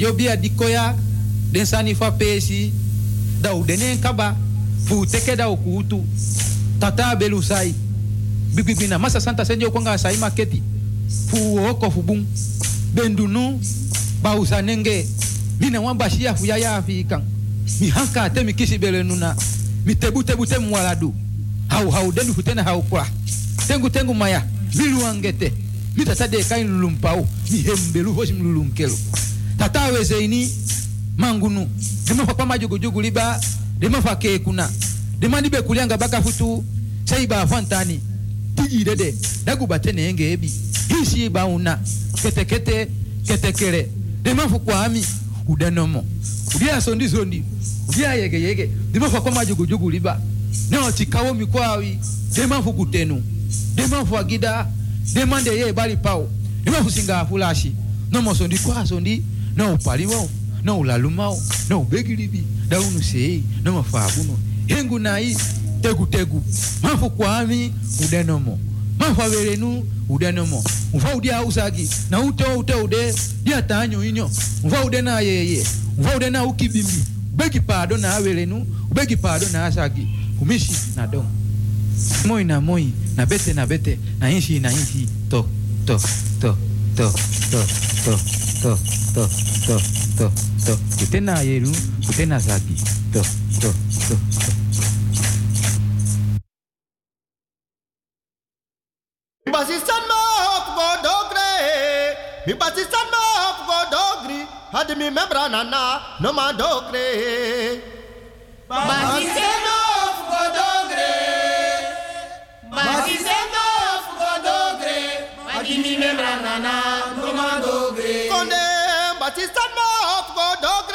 radio bia dikoya den sani fa pesi da u denen kaba fu teke da ukutu tata belu sai bibibina masa santa senje konga sai maketi fu oko fu bum bendunu ba usanenge mina wamba shia fu yaya afikan mi hanka te mi kisi bele nuna mi tebu tebu te mwaladu hau hau denu futena hau kwa. Tengu tengu maya milu angete. Mi tata de kain lulumpau mi hembelu hosi mlulunkelo tatawe zeini mangunu demafa kwa majugujugu liba demafa kekuna demandi be kulianga baka futu sai ba fantani tijirede dagubatene enge ebi hisi ba una ketekete ketekere demafu kwa ami udanomo udia sondi sondi udia yege yege demafa kwa majugujugu liba nao tikawo mikwawi demafu kutenu demafu agida demande ye bali pao demafu singa fulashi nomo sondi kwa sondi no paliwo no ulalumao no ubegilibi daunu sei no mafabuno hengu nai. Tegu tegu. Mafu kwami udenomo mafu averenu udenomo mfa udia usagi na ute ute ude dia tanyo inyo mfa ude na yeye mfa ude na ukibimbi ubegi pado na averenu. Ubegi pado na asagi umishi na dom. Moi na moi. Na bete na bete. Na inshi na inshi to to to to to to to to to to to kutena yeru kutena zaki to to to to Mi basistan ma hop go dogre. Mi basistan ma hop go dogri. Had mi membra nana no ma dogre. Basistan of Godogre. Basistan of Godogre. Adimi membranana nomandogre that is the northward, dog.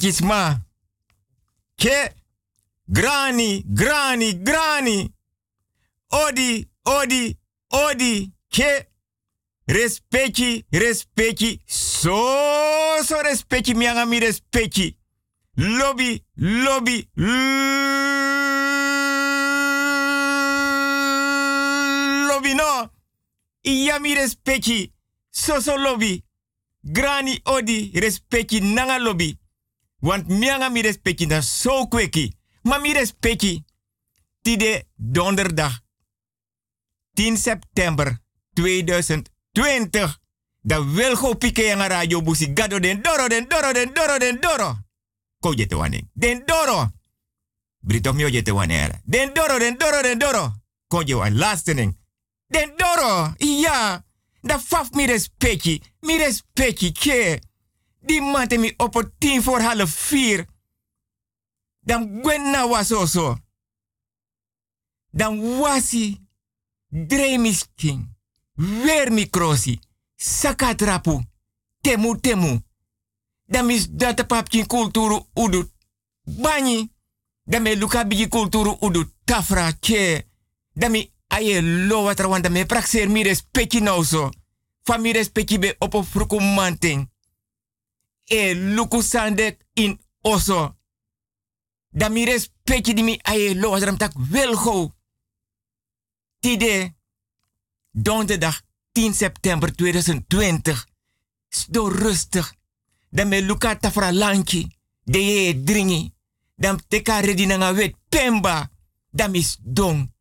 Takisma. Ke grani, grani, grani. Odi, odi, odi. Ke respecti, respecti. So, so respecti, mianga mi respecti. Lobby, lobby, lobby no. Iya mi respecti. So, so lobby. Grani odi respecti nanga lobby. Want mianga mi respecti na so kweki. Ma mi respecti. Tide donderdag 10 september 2020. Da wilgo pike yang radio busi gado den doro den doro den doro den doro. Ko jete wane. Den doro. Brito mio jete wane Den doro den doro den doro. Ko je wan listening. Den doro. Ja. Da faf mi respecti. Mi respecti ke. Di mate mi op tien voor half vier. Dan gwen na wasoso. Dan wasi Dremisking. Weer mi krosi. Sakatrapu. Temu temu. Dan mis data papkin kulturu udut. Bani. Dan me luka bigi kulturu udut. Tafra ke. Dan mi aye lo wat rawanda me praxer mi respecti nou so. Van mi respecti be op fruku. E luku sandek in oso. Dan mi respecti di mi aye lo wat ram tak. Tide, donderdag 10 september 2020. Sto rustig. Dan me luka tafra lanki. De ye dringi. Dan teka redi nga wet pemba. Dan mis dong.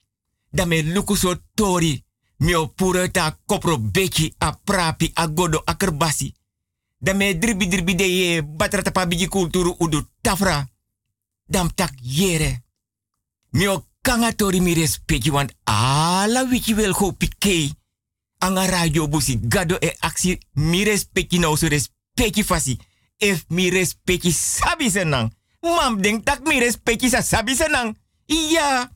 Dan me luku so tori. Mi o pure ta kopro beki a prapi a godo a kerbasi. Dan me dribi dribi de ye batra tapa bigi kulturu udu tafra. Dan tak yere. Mi o kanga tori mi respecti want ala wiki wel go pike. Anga radio busi gado e aksi mi respecti no so respecti fasi. If mi respecti sabi senang. Mam denk tak mi respecti sa sabi senang. Iya.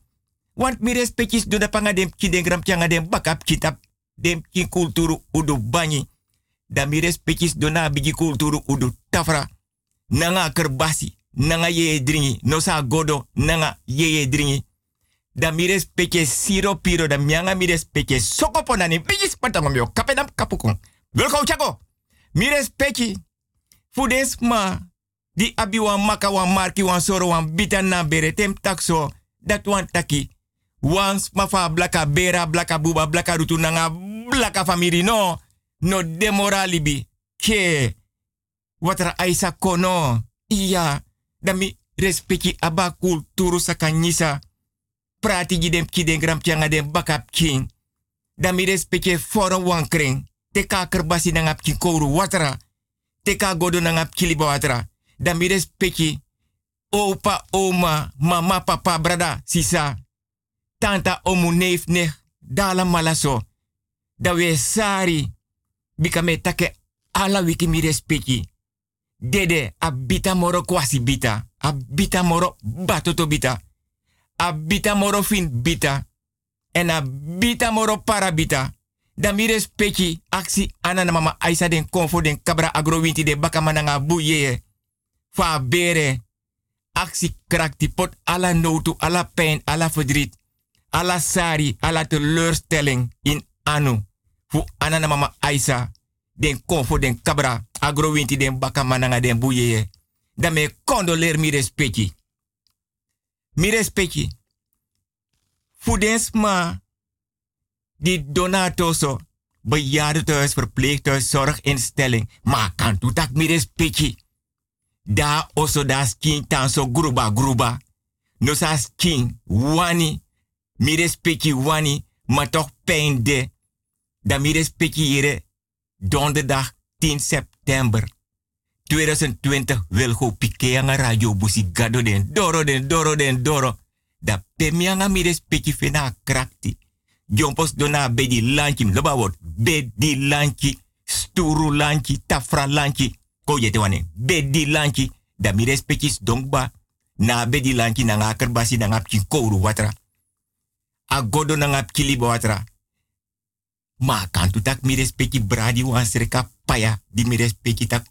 Want mi respecti do da panga dem ki gram pianga dem bakap kitap dem ki kulturu udu banyi. Da mi respecti do na bigi kulturu udu tafra. Nanga kerbasi. Nanga ye dringi. No sa godo. Nanga ye dringi da mires peke siro piro da mianga mires peke soko ponani bigi mio kapedam kapukong. Welko chako. Mires peki. Fudes ma di abi wan maka wan marki wan soro wan bita na bere tem takso dat wan taki. Wans mafa blaka bera blaka buba blaka rutu nanga blaka famiri no. No demoralibi. Ke. Watra aisa kono. Iya. Da mi respecti aba kulturu sakanyisa prati gidem kiden gram pianga den bakap king. Dan mi respecte forum wankring. Teka kerbasi nangap kouru watra. Teka godo nangap kiliba watra. Dan mi respecte opa, oma, mama, papa, brada, sisa. Tanta, omu, neef, nech. Dala malaso. Da we sari. Bika me take ala wiki mi respecte. Dede, abita moro kwasi bita. Abita moro batoto bita a bita moro fin bita. En a bita moro para bita. Dan mi respecti aksi ana na mama Aisa den konfo den kabra agrowinti de baka mananga buye. Fa bere. Aksi krakti pot ala notu, ala pijn, ala verdriet. Ala sari, ala teleurstelling in anu. Fu ana na mama Aisa den konfo den kabra agrowinti den baka mananga den buye. Dan me condoleer mi respecti. Mi respecti. Fudens ma. Die donatoso. Bejaardentehuis, verpleeghuis, zorginstelling. Maar kan tu tak mi respecti. Da oso da skin tanso gruba gruba. No sa skin wani. Mi respecti wani. Maar toch pijn de. Da mi respecti hier. Donderdag 10 september. 2020 wil go pike ang radio busi gado den doro den doro den doro. Da pemianga mi respecti fena krakti. Jompos dona bedi lanchi loba word bedi lanchi sturu lanchi tafra lanchi ko bedi lanchi da mi respecti dongba na bedi lanchi na ngaker basi na ngap kouru watra. A godo na ngap kiliba watra. Ma kan tu tak mi respecti bradi wan sereka paya di mi respecti tak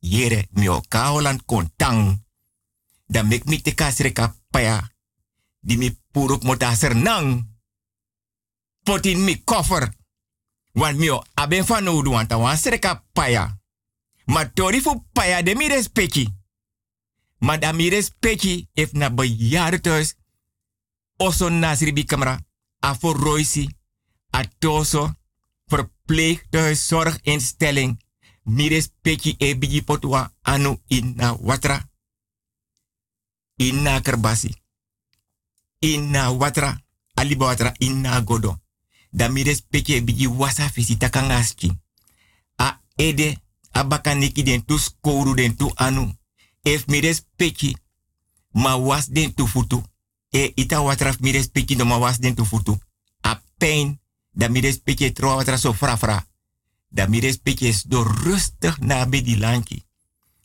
yere mi o kaolan kontang. Da mek mi te kasreka paya. Di mi puruk mota sernang. Potin mi koffer. Want mi o aben van nodu want wan sreka paya. Ma tori fu paya de mi respecti. Ma da mi respecti if na bejaarde thuis. Oso nasribi kamera. Afo roisi. Atoso. Verpleeghuiszorginstelling. Mi respecti e bigi potwa anu inna watra. Inna kerbasi. Inna watra. Aliba watra inna godo. Da mi respecti e bigi wasa visita kangaski. A ede abakaniki den tu skouru den tu anu. Ef mi respecti ma was den tu futu. E ita watraf mi respecti no ma was den tu futu. A pain da mi respecti tro watra so fra fra. Da mi is door rustig na be di lanki.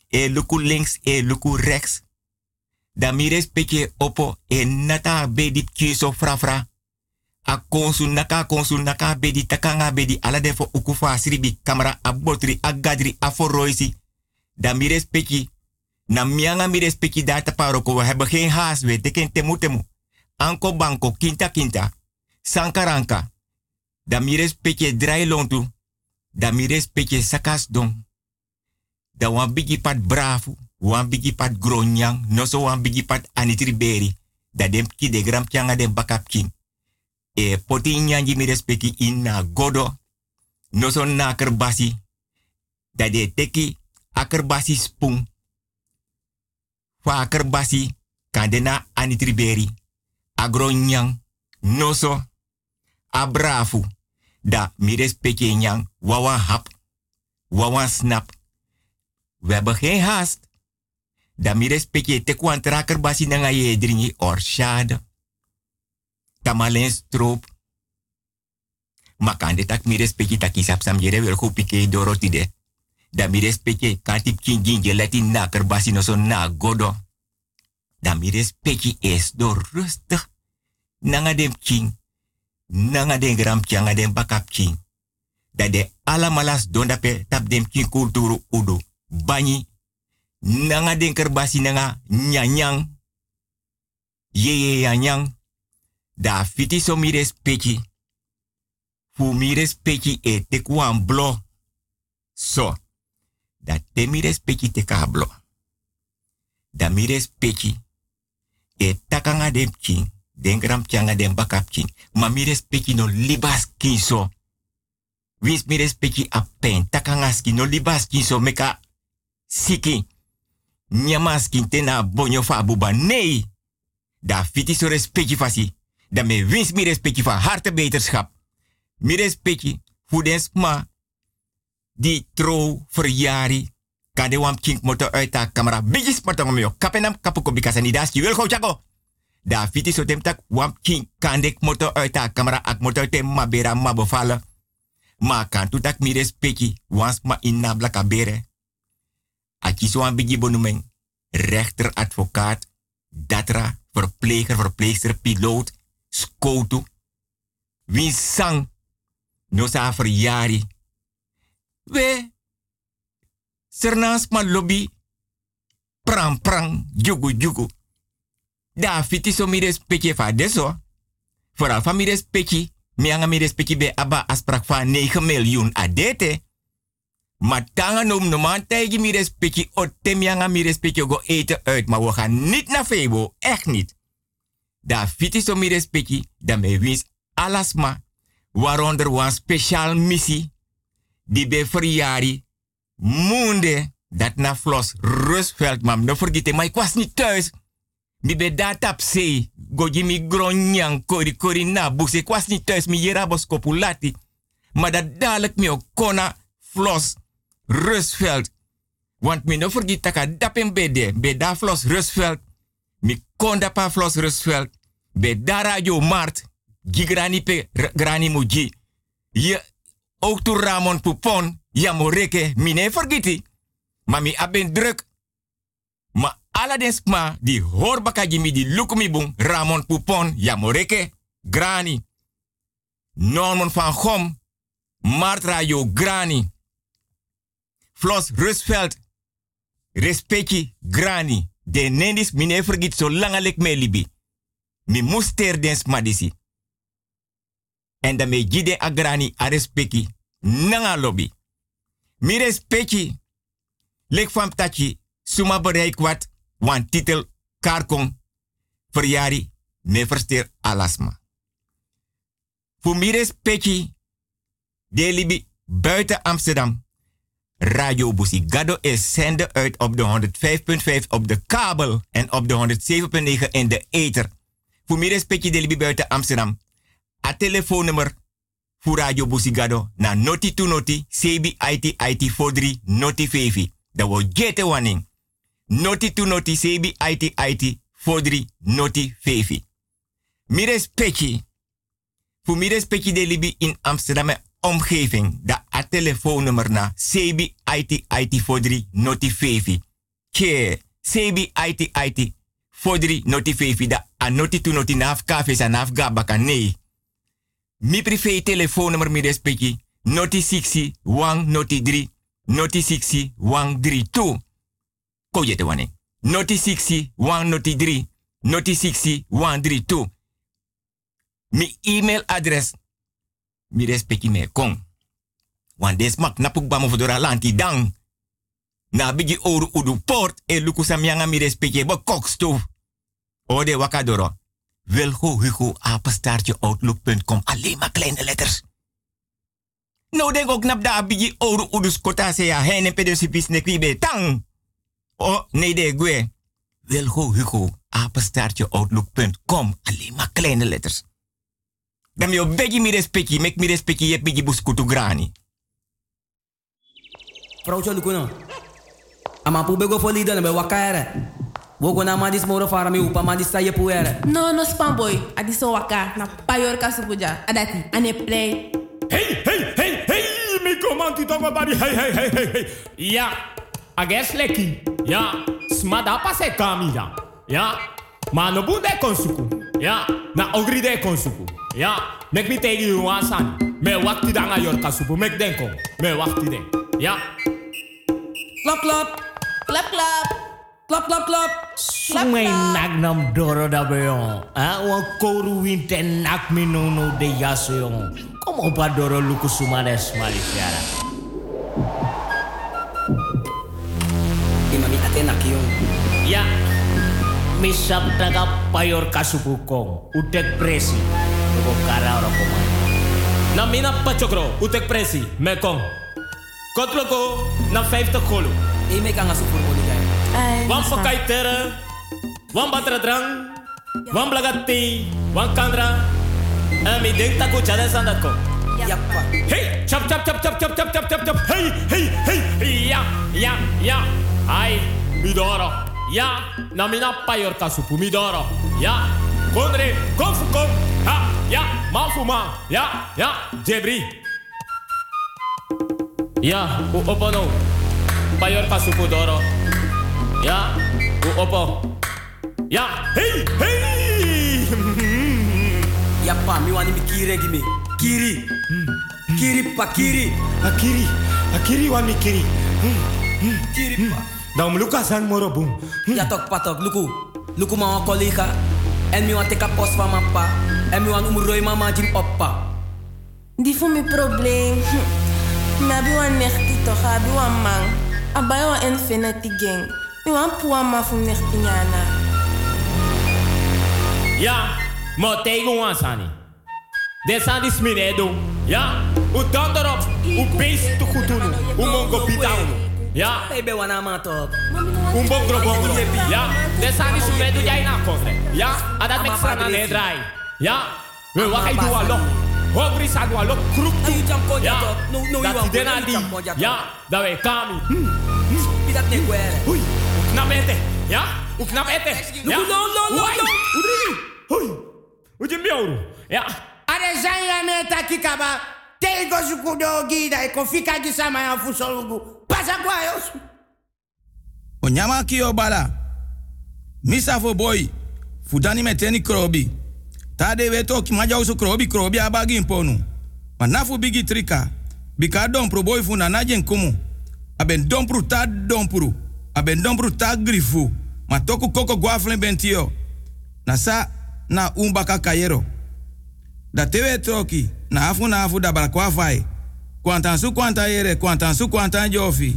E luku links e luku rechts. Da mi opo e nata be di kiso fra fra. A konsu naka konsu naka bedi takanga bedi ala defo ukufa sribi kamera abotri agadri aforoisi. Da mi respecti. Na mianga mi data paroko. We hebben geen haast. We teken temu temu. Anko banko kinta kinta. Sankaranka. Da mi respecti drai lontu. Da mi respecti sakas don. Da wan bigi pat brafu. Wan bigi pat gronyang. No so wan pat anitriberi. Da dem de gram kyanga dem bakap e poti nyanji mi respecti inna godo no so na kerbasi da de teki akerbasi spung fa akerbasi kandena anitriberi agro nyang no so abrafu da mi respecti nyang wawa hap wawa snap we hebben geen haast da mi respecti te kwantra kerbasi nanga ye dringi or shade tamalen stroop. Makande tak mi respecti taki sap sam jere wel kupike dorotide. Da mi respecti katip kin ginje leti na kerbasi no so na godo. Da mi respecti es do rustig. Nanga dem king. Nanga den gram kyanga dem bakap king. Da de ala malas donda pe tap dem king kulturu udu. Banyi. Nanga den kerbasi nanga nyanyang. Ye ye nyanyang da fiti so mi respecti. Fu mi e te kuan blo. So. Da te mi te blo. Da mi respecti. E takanga dem king. Den gram changa dem bakap king. Ma mi respecti no libas king so. Wins mi respecti a pen. Takanga ski no libas king so meka siki. Nyamaskin te na bonyo fa buba. Nee. Da fiti so fasi dat me wins mi respecti van harte beterschap. Mi respecti voor den die trouw verjari. Kade wam kink moto uit de camera. Bigis meo. Kapenam kapuko bikasa ni daski. Wil chako. Da fiti so tem tak wam kink kandek moto uit de camera. Ak moto tem mabera mabofala. Ma kan tu tak mi respecti. Wans ma inna blaka bere. Aki so an bigi bonumeng. Rechter, advocaat, datra, verpleger, verpleegster, piloot, skoutu. Win sang. No sa verjari. We. Sernas ma lobby. Prang prang. Jugu jugu. Da fiti so mi respecti fa deso. Vooral van mi respecti. Mi anga mi respecti be aba asprak van 9 miljoen adete. Maar tanga nom no man tegi mi respecti. O te mi anga go eten uit. Maar we gaan niet naar Febo. Echt niet. Da fiti so mi respecti, da me wins alasma, waaronder een speciaal missie, die be verjari, munde, dat na Flos Roosevelt, mam, no vergeten, maar ik was niet thuis. Mi be dat op zee, goji mi gronyang, kori kori na bus, ik was niet thuis, mi jerabos kopulati. Maar dat dadelijk mi ook kona Flos Roosevelt. Want mi no vergeten, taka dapen bede, be da Flos Roosevelt, mi konda pa Flos Roosevelt. Be dara yo mart. Gigrani pe grani muji. Je ook Ramon. Ja moreke. Mine vergeti. Maar mi aben druk. Ma ala den sma di horbaka jimi di lukumi bung. Ramon Pupon. Ja moreke. Grani. Norman van Gom. Martra yo grani. Flos Rusveld. respecti grani. De nendis mine vergit zo lang ik me libi. Mi muster den smadisi. En dan me gide agrani a respecti nanga lobby. Mi respecti lek van tachi suma bereik wan titel karkon verjari me versteer alasma. Voor mi respecti de libi buiten Amsterdam Radio Busigado is zender uit op de 105.5 op de kabel en op de 107.9 in de ether. Voor meer delibi buiten Amsterdam. A telefoonnummer voor Radio Busigado na noti to noti CB IT 43 noti 5. Dat wordt jete wanning. Noti to noti CB IT IT 43 noti 5. Meer respectje. Voor meer respectje delibi in Amsterdam omgeving da a telefoonnummer na CB IT IT 43 noti 5. Ke CB IT IT 43 noti 5 da a noti tu noti naf kafe sa naf gabaka nee. Mi privé telefoonnummer mi respecti noti 6 wang noti 3 noti 6 wang 3 2. Ko yete wane. Noti 6 wang noti 3 noti 6 wang 3 2. Mi e-mail adres mi respecti me kon. Want des mak napuk lanti dang. Na bigi oru udu port e luku samyanga mi respecti kokstof. Ode wakadoro. Wilgo Hugo apenstaartje outlook.com. Alleen maar kleine letters. Nou denk ook nap da bigi oru udu skota se ya heen en pedosipis nekwibe tang. Oh, nee de gwe. Wilgo Hugo apenstaartje outlook.com. Alleen maar kleine letters. Dan yo begi mi respecti, mek mi respecti je begi buskutu grani. Vrouwtje lukuno. Ama pu bego fo lida na be wakare. Wogo na madis moro fara mi upa madis sa ye puere. No, no spam boy. Adi so waka na payor kasupuja. Adati, ane play. Hey, hey, hey, hey, mi komanti tongo bari, hey, hey, hey, hey, hey. Ja, ages leki. Ja, smada pase kami ya. Ja, ma no bunde konsuku. Ja, na ogri de konsuku. Ja, mek mi tegi you wasan. Me wakti danga yor kasupu, mek denko. Me wakti den. Ja. Klap klap. Klap klap. Klap klap klap. Sumay nagnam doro da beyon. Ah, wan koru winte nak mi no no de yaso yon. Kom op a doro luku sumades ate nak yon. Ya. Misap taga payor kasupukong. Utek presi. Luko kara ora komay. Na pachokro, utek presi, me kong. Kotloko, na 50 golo. E me kanga supur boli gay. Wan pakai tere, wan batra drang, wan blagati, wan kandra. En mi denk taku chade sandat ko. Yappa. Hey, chap chap chap chap chap chap chap chap chap. Hey, hey, hey. Ja, ja, ja. Ai, midoro. Ja, na mina payor kasupu midoro. Ja, kondre, konfu kon. Ha, ja, manfu man. Ja, ja, jebri. Ja, u opo no. Payor kasupu doro. Ja, u opo. Ja, hey, hey. Yappa, mi wani mi kiri gimi. Kiri. Kiri pa kiri. Akiri, akiri wan mi kiri. Kiri pa. Dan luka san moro boom. Ja tok patok, luku. Luku ma wan collega. En mi wan teka post van mijn pa. En mi wan umroi mama jim oppa. Die voor mijn probleem. Me abi wan nechti toch, abi wan man. Abai wan infinity gang. Mi wan puwa ma fu nechti nyana. Ja, maar tegen ons sani. De san is minedo. Ja, u dan erop. U beest te goed doen. U mongo bitaun. Ja. Baby wana ma top. Un bom drobo. Ja. Desani su medu jai na kofre. Ja. Adat mek sana ne drai. Ja. We wakai dua lo. Hobri sa dua lo. Krup tu. Ja. Dat dena di. Ja. Da we kami. Mm. Mm. Pidat ne kwere. Hui. Uknap mete. Ja. Uknap ete. Ja. No no no no. Uri. Hui. Ujim biauru. Ja. Are zanya ne takikaba. Tego sukudo gida e kofika gisama ya fusolugu. Pasa kwa yos. Onyama kio bala. Misa fo boy. Fudani meteni krobi. Tade weto ki maja usu krobi krobi abagi imponu. Manafu bigi trika. Bika dompru boy fu nanaje nkumu. Aben dompru ta dompru. ben don bruta grifu. Ma toku koko guaflen bentio. Na sa na umbaka kayero. Da tewe troki. Na afu na afu da barakwa fai. Kwantan su kwanta yere, kwantan su kwantan jofi.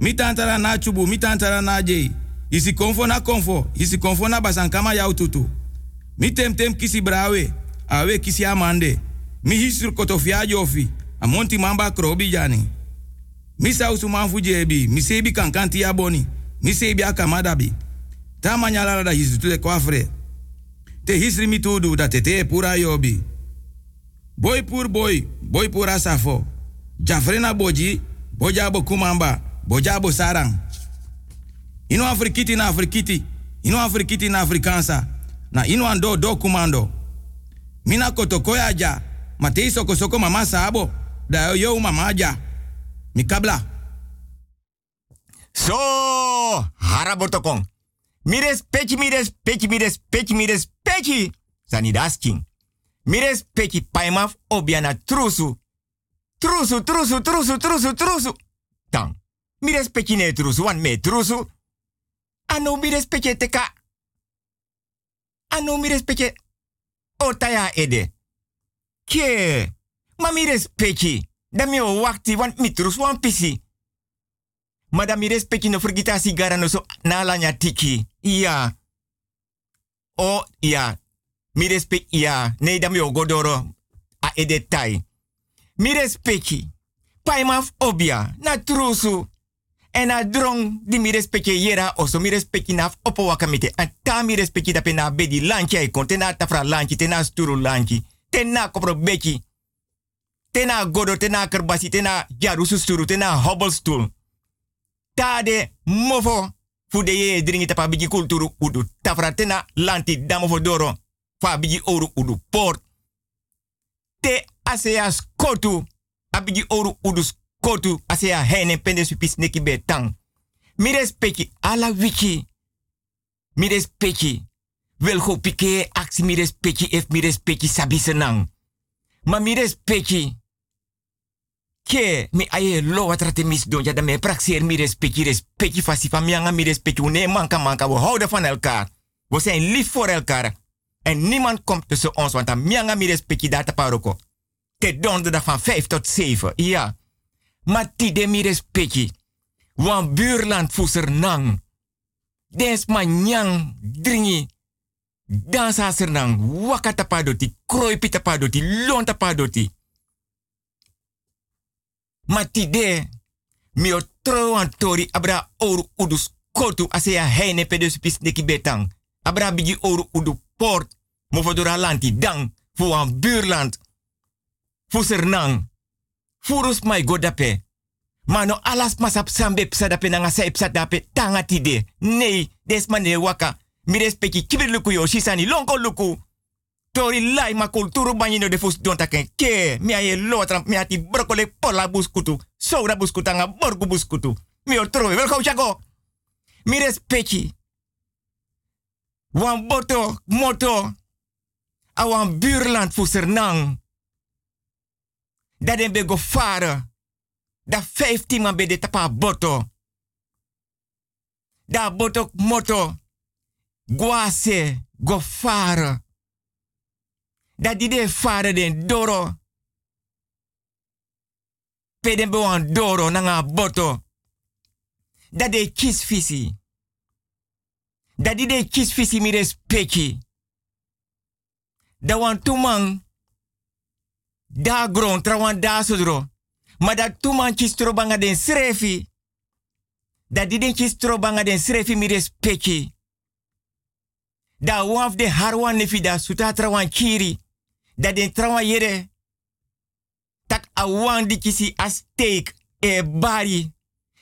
Mi tantara na chubu, mi tantara na jei. Isi konfo na konfo, isi konfo na basankama yau tutu. Mi tem tem kisi brawe, awe kisi amande. Mi hisur kotofia jofi, amonti mamba krobi jani. Mi sausu manfu jebi, mi sebi kankanti ya boni. Mi sebi akamadabi. Ta manyala da hisu tule kwafre. Te hisri mi tudu da tete pura yobi. Boy pur boy, boy pura safo. Jafrena boji, bojabo kumamba, bojabo sarang. Ino afrikiti na afrikiti, ino afrikiti na afrikansa, na ino ando do kumando. Mina kotokoya ja, matei soko mama sabo, da yo mama ja. Mikabla. So, harabotokong. Mires pechi, mires pechi, mires pechi, mires pechi. Sanidasking. Mires pechi paimaf obiana trusu. Trusu, trusu, trusu, trusu, trusu. Tang. Mires pechi ne trusu, wan me trusu. Ano mires pechi teka. Ano mires pechi. Otaya ede. Ke. Ma mires pechi. Da mi o wakti wan mi trusu wan pisi. Ma da mi respecti no sigara no so na lanya tiki. Ja. O ja. Mi respecti ja. Nee da mi o godoro a edetai. Mi respecti. Pai maf obia. Na trusu. En na drong di mi respecti yera oso mi respecti naf opo wakamite. En ta mi respecti da pena bedi lanchi ai kon. Tena tafra lanchi. Tena sturu. Tena kopro beki. Tena godo. Tena kerbasi. Tena jarusu sturu. Tena hobbelstoel tade mofo fu de ye dringi tapa kulturu udu tafratena lanti damo doro fa bigi oru udu port. Te asea skotu abigi oru udu skotu asea hene pende supis neki betang. Mi respecti ala wiki. Mi respecti wel go pike aksi mi respecti ef mi respecti sabi senang. Ma mi respecti ke mi aye lo watrate mis don ja da me praxeer mi respecti respecti fasi fa mianga mi respecti une manka manka we houden van elkaar. We zijn lief voor elkaar en niemand komt tussen ons want dan mianga mi respecti data paroko. Te donderdag van 5 tot 7 ja. Maar ti de mi respecti wan buurland fuser nang. Des manyang dringi. Dansa sernang wakata padoti kroipita padoti lonta padoti. Matide, mi o tro an tori abra oru udus kotu ase ya heine pedus pis neki betang. Abra bigi oru udu port, mo fodora lanti dang, fu an buurland. Fu sernang. Godape. Mano alas masap sambe psa dape nanga sa psa dape tanga tide. Nee, des mane waka. Mi respecti yo shisani lonko luku. Tori lai ma kulturu banyi de fus don taken ke. Mi aye lotra mi ati brokole pola buskutu. Soura buskutu nga borgu buskutu. Mi o trove wel chago. Mi. Wan boto, moto. A wan buurland fuser nang. Dat den be go fare. Da 15 man be de tapa boto. Da boto moto. Guase go fare dat die de vader den doro. Peden be wan doro nanga boto. Dat de visi. Dat die de kies visi mi. Da wan. Da gron tra wan da sodro. Ma dat tumang kies trobanga den srefi. Dat die den kies trobanga den srefi mi respecti. Da waf de harwan nefi da suta tra wan kiri dat den trawa yere tak awan di kisi a steak e bari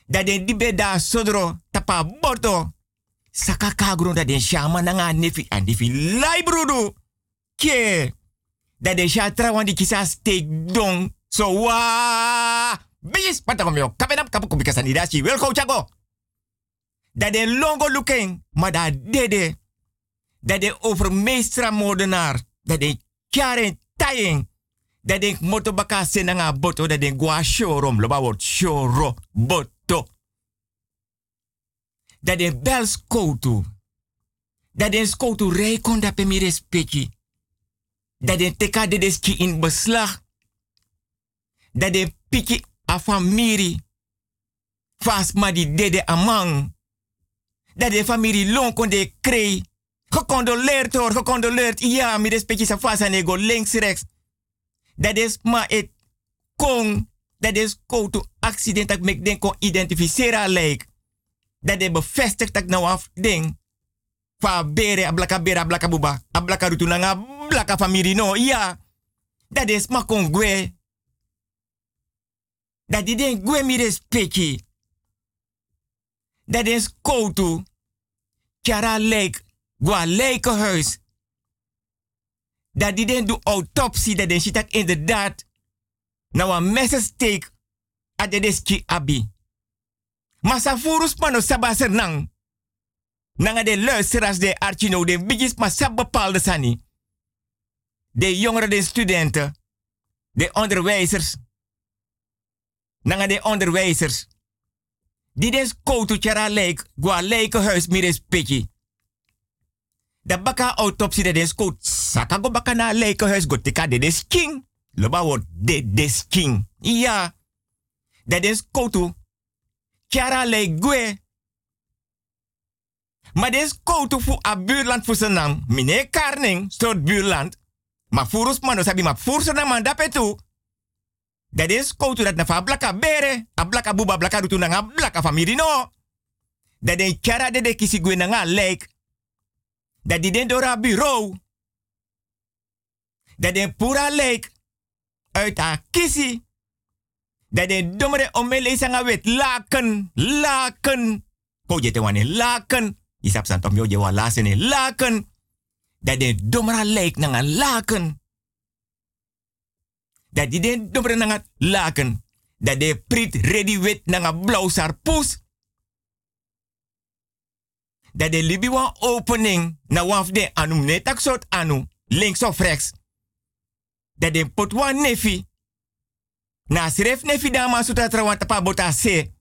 dat den dibe da sodro tapa borto saka kagro dat den shama nanga nefi a nefi lai brudu ke. Dat den sha trawa di kisi a steak don so wa. Bis pata komyo kapenap kapu kubika sanidashi wel ko chago. Dat den longo looking maar dat dede. Dat de overmeestra moordenaar dat de taying. Dat denk moto baka senanga boto. Dat denk gwa showroom loba word showro boto. Dat de bel skoutu. Dat de skoutu rekon dat pe mi respecti. Dat de teka in beslag. Dat de piki a famiri. Fast ma di dede amang. Dat de familie long kon de krei. Gecondoleerd hoor, gecondoleerd. Ja, mi respecti sa fast en ego links rechts. Dat is ma et kong. Dat is koutu accident dat ik kon identificeren lijkt. Dat de bevestigt dat nou af ding. Fa bere, ablaka bere, ablaka buba. Ablaka rutu nanga, ablaka famiri no. Ja. Dat is ma kon gwe. Dat die den gwe mi respecti. Dat is koutu. Kjara lijk. Gwa lijkenhuis. Dat die den do autopsie. Dat den shit inderdaad. Nou een messensteek. Adedeski abi. Masa furus pano sabaser nang. Nanga de luisteraars de archino de bigis maar sab bepaalde sani. De jongeren, de studenten. De onderwijzers. Nanga de onderwijzers. Die des koutu tjara leek, gwa leike huis mires peki. Da baka autopsie de des kout, saka go baka na leike huis go tika de des king. Loba de des king. Ja. Dat des koutu. Tjara leek gwe. Maar des koutu fu a buurland fu senang. Mine karning, soort buurland. Maar furus mano sabi ma fursa na man dapetu. Dat is koutu dat na blaka bere. A blaka buba blaka rutu na blaka famiri no. Dat den kjara de de kisi gwe na. Dat die den dora bureau. Dat den pura leek. Uit kisi. Dat den domere omele sanga wet laken. Laken. Ko je te wane laken. Isap san tom yo je wa lasene laken. Dat den domera leek na nga laken. Dat die den domere na nga laken. Dat de prit ready wet na nga blauw sarpoes. Dat de libi wan opening na waf de anum netak soort anu. Links of rechts. Dat de pot wan nefi. Na sref nefi dama sutra trawan tapa bota se.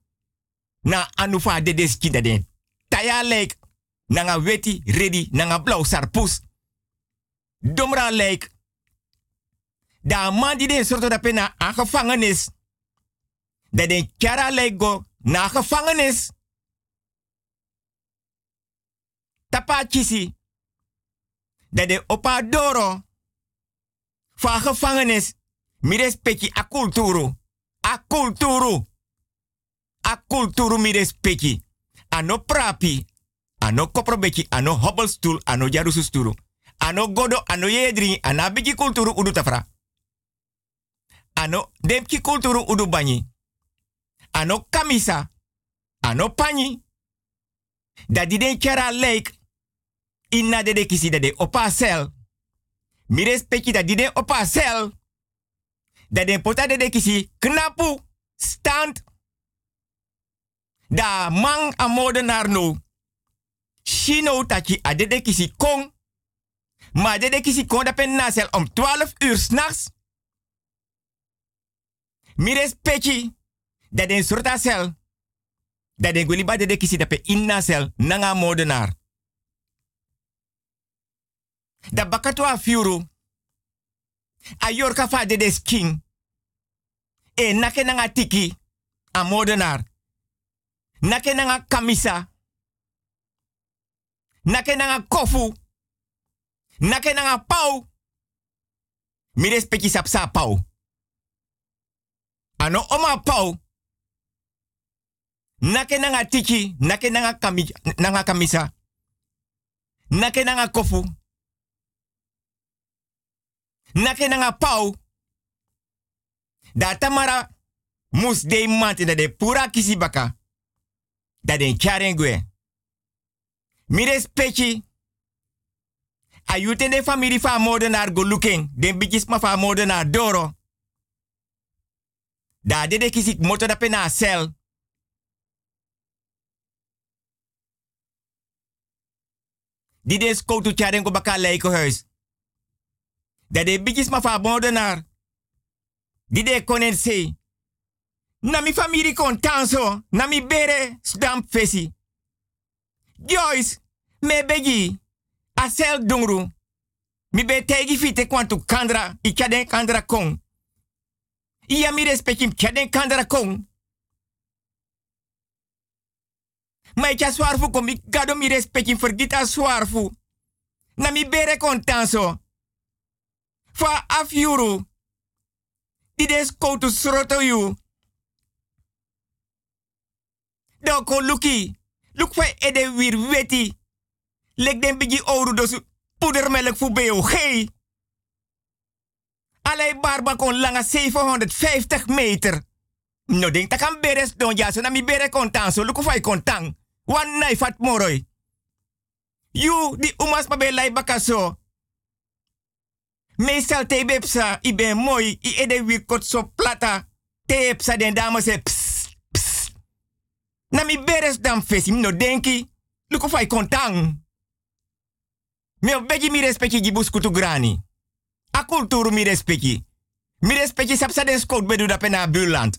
Na anu fa de deski dat de. Taya leek. Na nga weti ready na nga blauw sarpoes. Domra leek. Da man die den soort dat na aan gevangenis. Dat den kjara leek go na gevangenis. Tapa kisi. Dat de opa doro. Van. Mi respecti a kulturu. A kulturu. A kulturu mi respecti. Ano prapi. Ano koprobeki. Ano hobbelstoel. Ano jarususturu. Ano godo. Ano yedri. Ana biki kulturu udu tafra. Ano demki kulturu udu banyi. Ano kamisa. Ano panyi. Dat die den kera leek. Inna de de kisi dat de opa sel. Mi respecti dat die den opa. Dat den pota de de kisi knapu. Stand. Da man a modenaar no. Shino taki a de de kong. Maar de de kisi kong dat pen nasel om 12 uur s'nachts. Mi respecti dat den sorta sel. Dat den gweliba de de kisi dat pe inna sel nanga modenaar. Da bakatwa fiuru. A yorka de des king. E nake nanga tiki. A modenaar. Nake nanga kamisa. Nake nanga kofu. Nake nanga pau. Mi respecti sapsa pau. Ano oma pau. Nake nanga tiki. Nake nanga, kami, nanga kamisa. Nake nanga kofu. Nake nanga pau. Da tamara mus de mati da de pura kisi baka. Da den charengwe. Mi respecti. Ayute de family fa modenaar go looking. Den bigis ma fa modenaar doro. Da de de kisi moto da pena sel. Die des koutu charengo baka huis. Dat de bigis ma fa bondenaar. Die de konen zei, Na mi familie kon tanso. Na mi bere stamp fesi. Joyce, me begi. Asel dungru. Mi be tegi fite kwantu kandra. I kaden kandra kon. Iya mi respectim kaden kandra kon. Ma ik aswarfu kom. Ik gado mi respectim vergita aswarfu. Na mi bere kon tanso. Fa afjuru. Dit is koutu sroto you. Luki. Luk fa ede wir weti. Lek den bigi ouro dosu poedermelk voor BOG. Allee barba kon langa 750 meter. No denk dat kan beres don ya, so na mi bere kontan, so luku fai kontan. Wan naifat moroi. You, di umas pa be so. Meestal te bepsa, i ben mooi, i ede wie so plata. Te den dame se ps, ps. Na mi beres dan fesi, mi no denki. Luko fai kontang. Mi obegi mi respecti gibus kutu grani. A kulturu mi respecti. Mi respecti sapsa den skot bedu da pena buurland.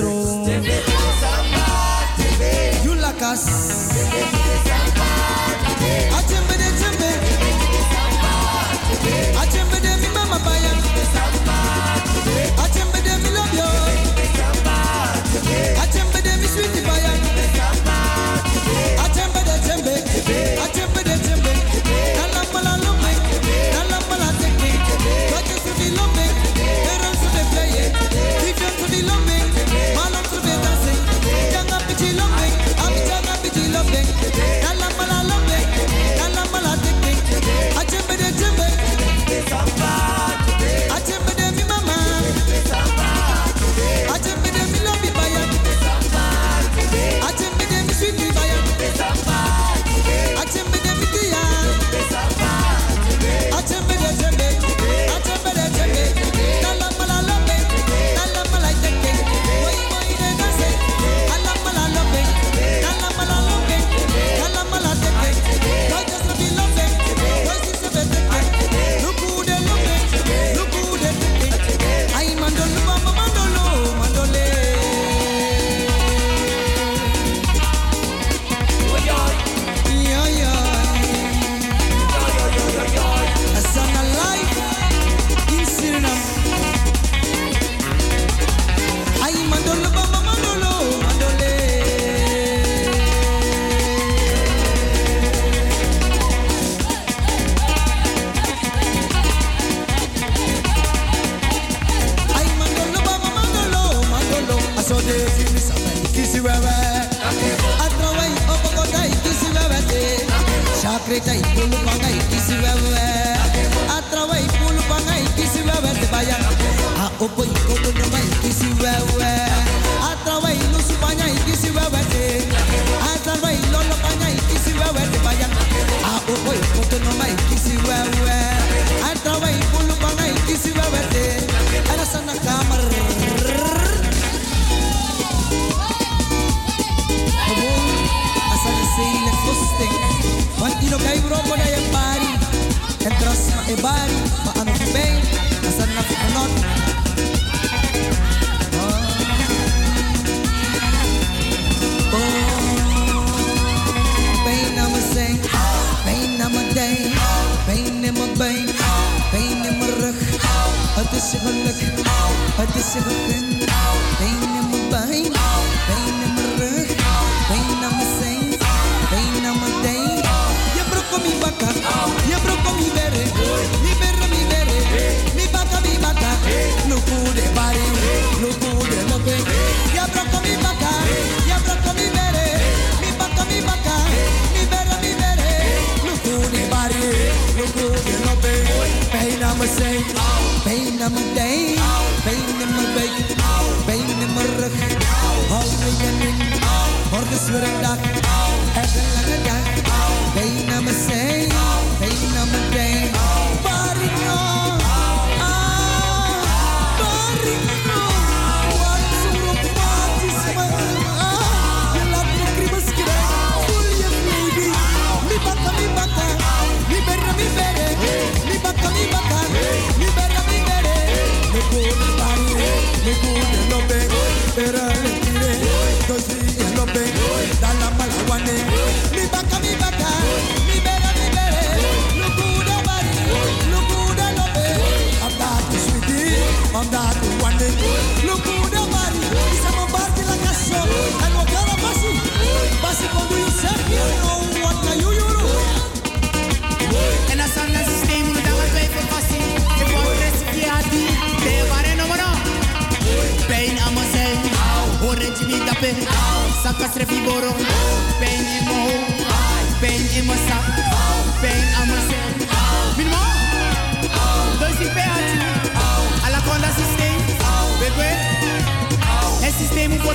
nuestro.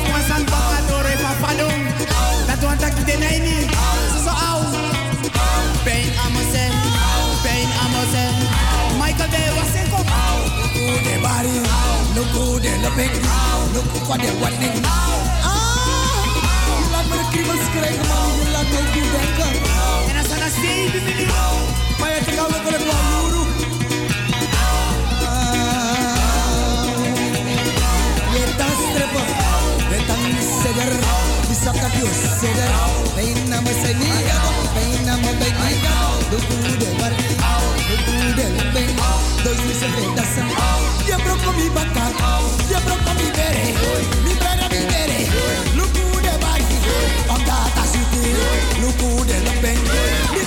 Bakken door even vallen. Dat want ik de nee niet, zo zo mezelf, pijn aan mezelf. Michael de was ik op. Look the body, look good and the big, look what they want it. Ah, je laat me de kriebels krijgen, man. Je laat me denken. En als dat zeven minuten. Maar je kan ook wel een luru. Zijn niet, pijn aan me bij niet. Look good and body, look good and big. Dois mil je broco mi bata, je broco mi bere, mi bere mi bere. Look good and body, on that as you do. Look good and big, mi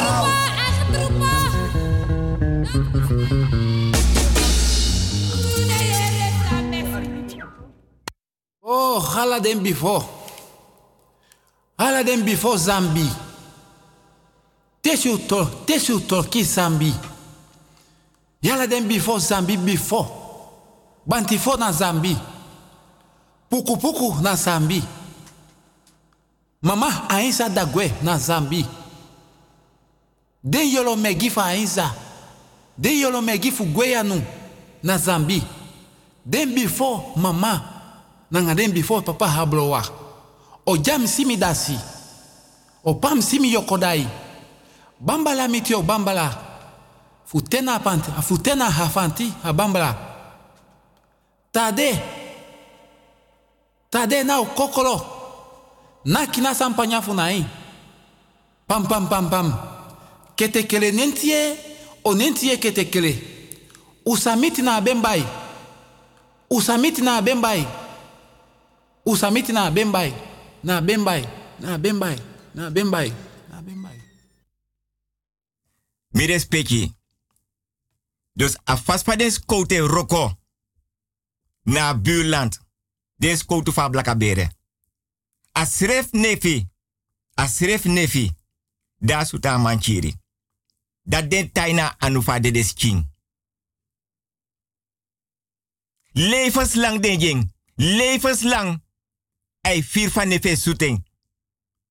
Au. Oh, before. Hala den before Zambi. Tesu to, tesu torki Zambi. Yala den before Zambi before. Bantifo na Zambi. Puku puku na Zambi. Mama Ainsa Dagwe na Zambi. Den yolo megi fa Ainsa. Den yolo fu Gweyanu na Zambi. Den before mama nanga den before papa hablowa. O jam simi dasi. O pam simi yokodai. Bambala mitio bambala. Futena panti, futena hafanti a bambala. Tade. Tade na o kokolo. Na kina sampanya funai. Pam pam pam pam. Kete kele nentie o nentie kete kele. Usamiti na bembai. Usamiti na. Usamiti na bembai. Na bembai. Na bembai. Na bembai. Na. Dus skote roko. Na buurland. Den skote fa blakabere. A sref nefi. A sref nefi. Da suta manchiri. Dat den taina anufa de des king. Levenslang den jing. Levenslang. Ai vier van nefe soeting.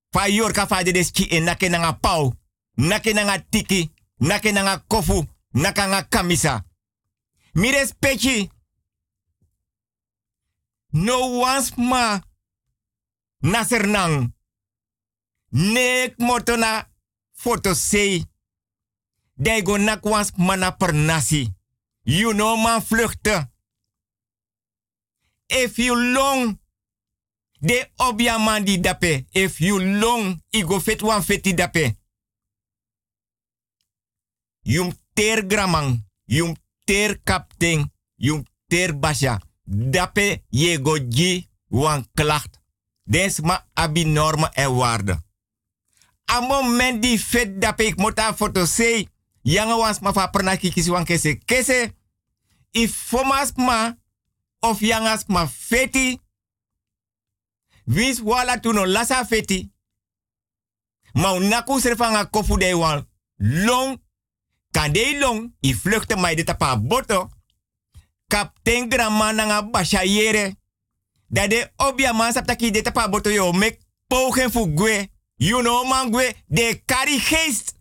Fa yorka fa de des ki en nake nanga pau. Nake tiki. Nake nanga kofu. Naka kamisa. Mi respecti. No once ma. Nasernang. Nek motona foto sei. Dai go nakwans mana per nasi. You know man vluchten. If you long, de obia man di dape. If you long, i go fet wan feti dape. Yum ter gramang, yum ter kapting, yum ter basha. Dape ye go gi wan klacht. Ma abi normen en waarden. A moment die fet dape ik moet aan foto say. Yanga wans ma fa wan kese. Kese, if fomas ma, of yangas ma feti, wins wala tuno lasa feti, ma unaku serfanga kofu de wan long, kan de long, i vluchten mai de tapa boto, kapten grama nanga basha yere, dat de obia man saptaki de boto yo, mek pogen fu gwe, you know man gwe, de kari geest,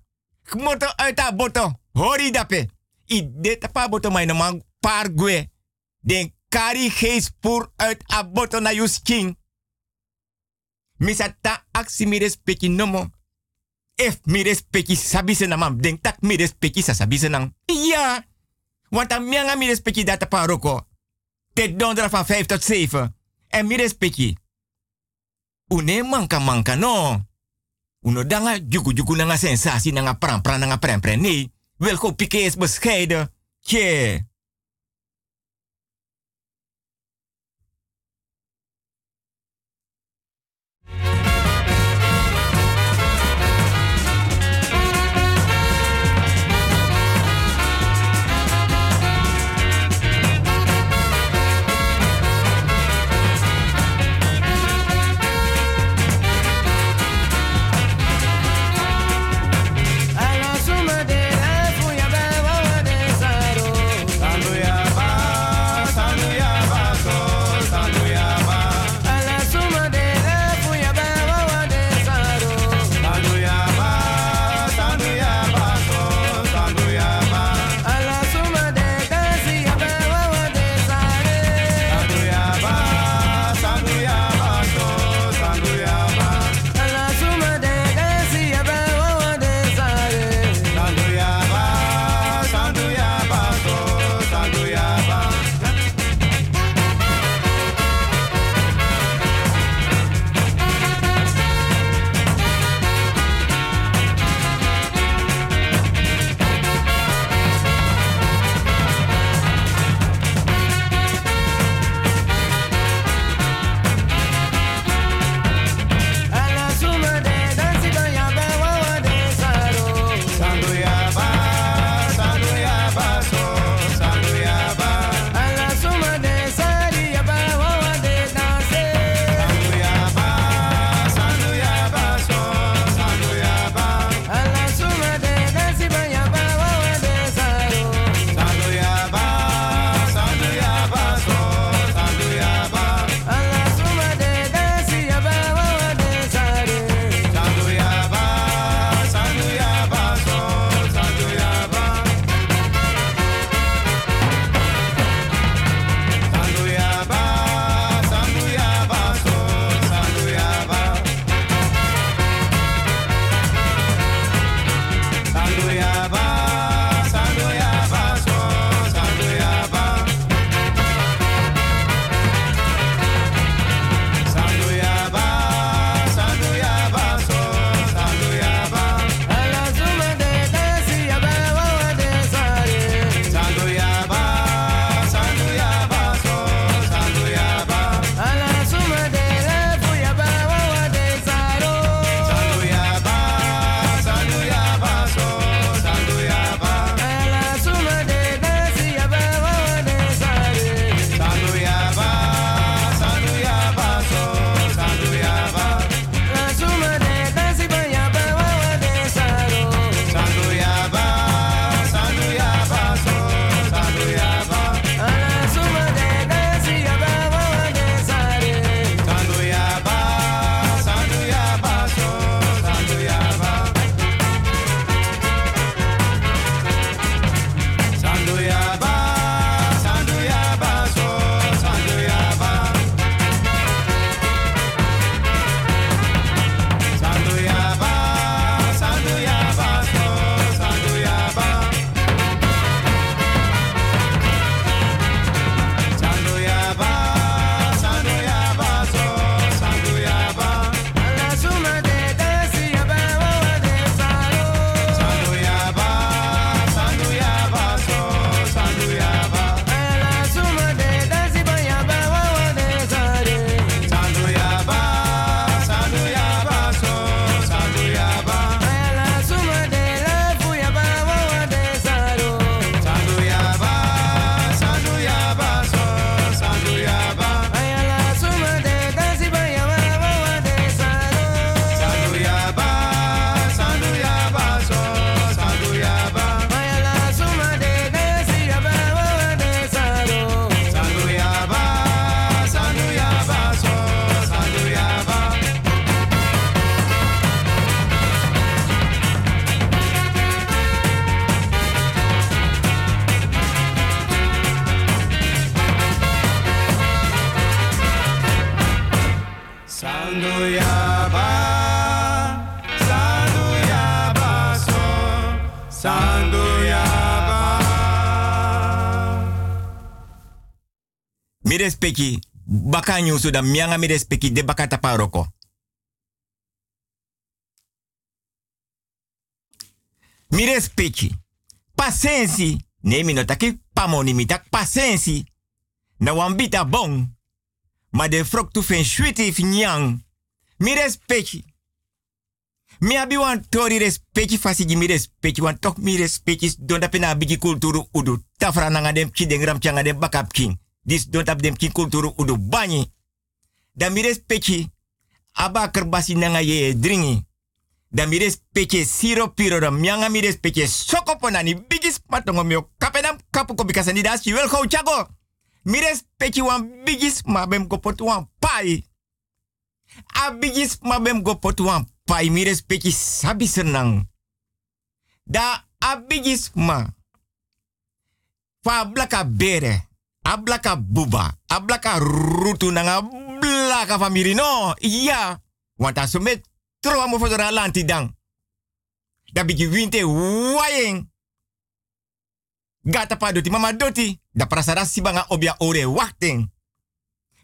moto uit a boto, hori dape, i de tapa boto no man par gwe, den kari geest pur uit a boto na yus king. Misata aksi mi respecti nomo. If mi respecti sabise na mam, denk tak mi respecti sa sabise nang. Want a mianga mi respecti data paroko. Te dondra van 5 tot 7. En mi respecti. Une manka manka no. Uno danga juku juku nanga sensasi nanga pran pran nanga pren pren. Nee, wil go pike is bescheiden. Respecti baka nyusu da mianga mi respecti de baka. Mi respecti. Pasensi. Nee, mi no taki pamoni mi tak pasensi. Na wambita bon. Ma de frok tu fen shwiti nyang. Mi respecti. Mi abi wan tori respecti fasigi mi respecti wan tok mi respecti don pena bigi kulturu udu. Tafra nanga dem ki den ram changa dem bakap king. Dis don tap dem ki kulturu udu banyi. Da mi respecti aba nanga ye dringi. Da mi respecti siro piro da mianga mi respecti soko ponani bigis matongo mio kapenam kapu ko bikasani das wel go chago. Mi respecti wan bigis ma bem ko pot wan pai. A bigis ma bem go pai mi respecti sabi senang. Da a bigis ma. Fa blaka bere. A blaka buba. A blaka rutu nanga blaka famiri no. Iya. Want a sumet tro mo fodora lanti dang. Da bigi winte. Gata pa doti mama doti. Da prasara sibanga obia ore wachten.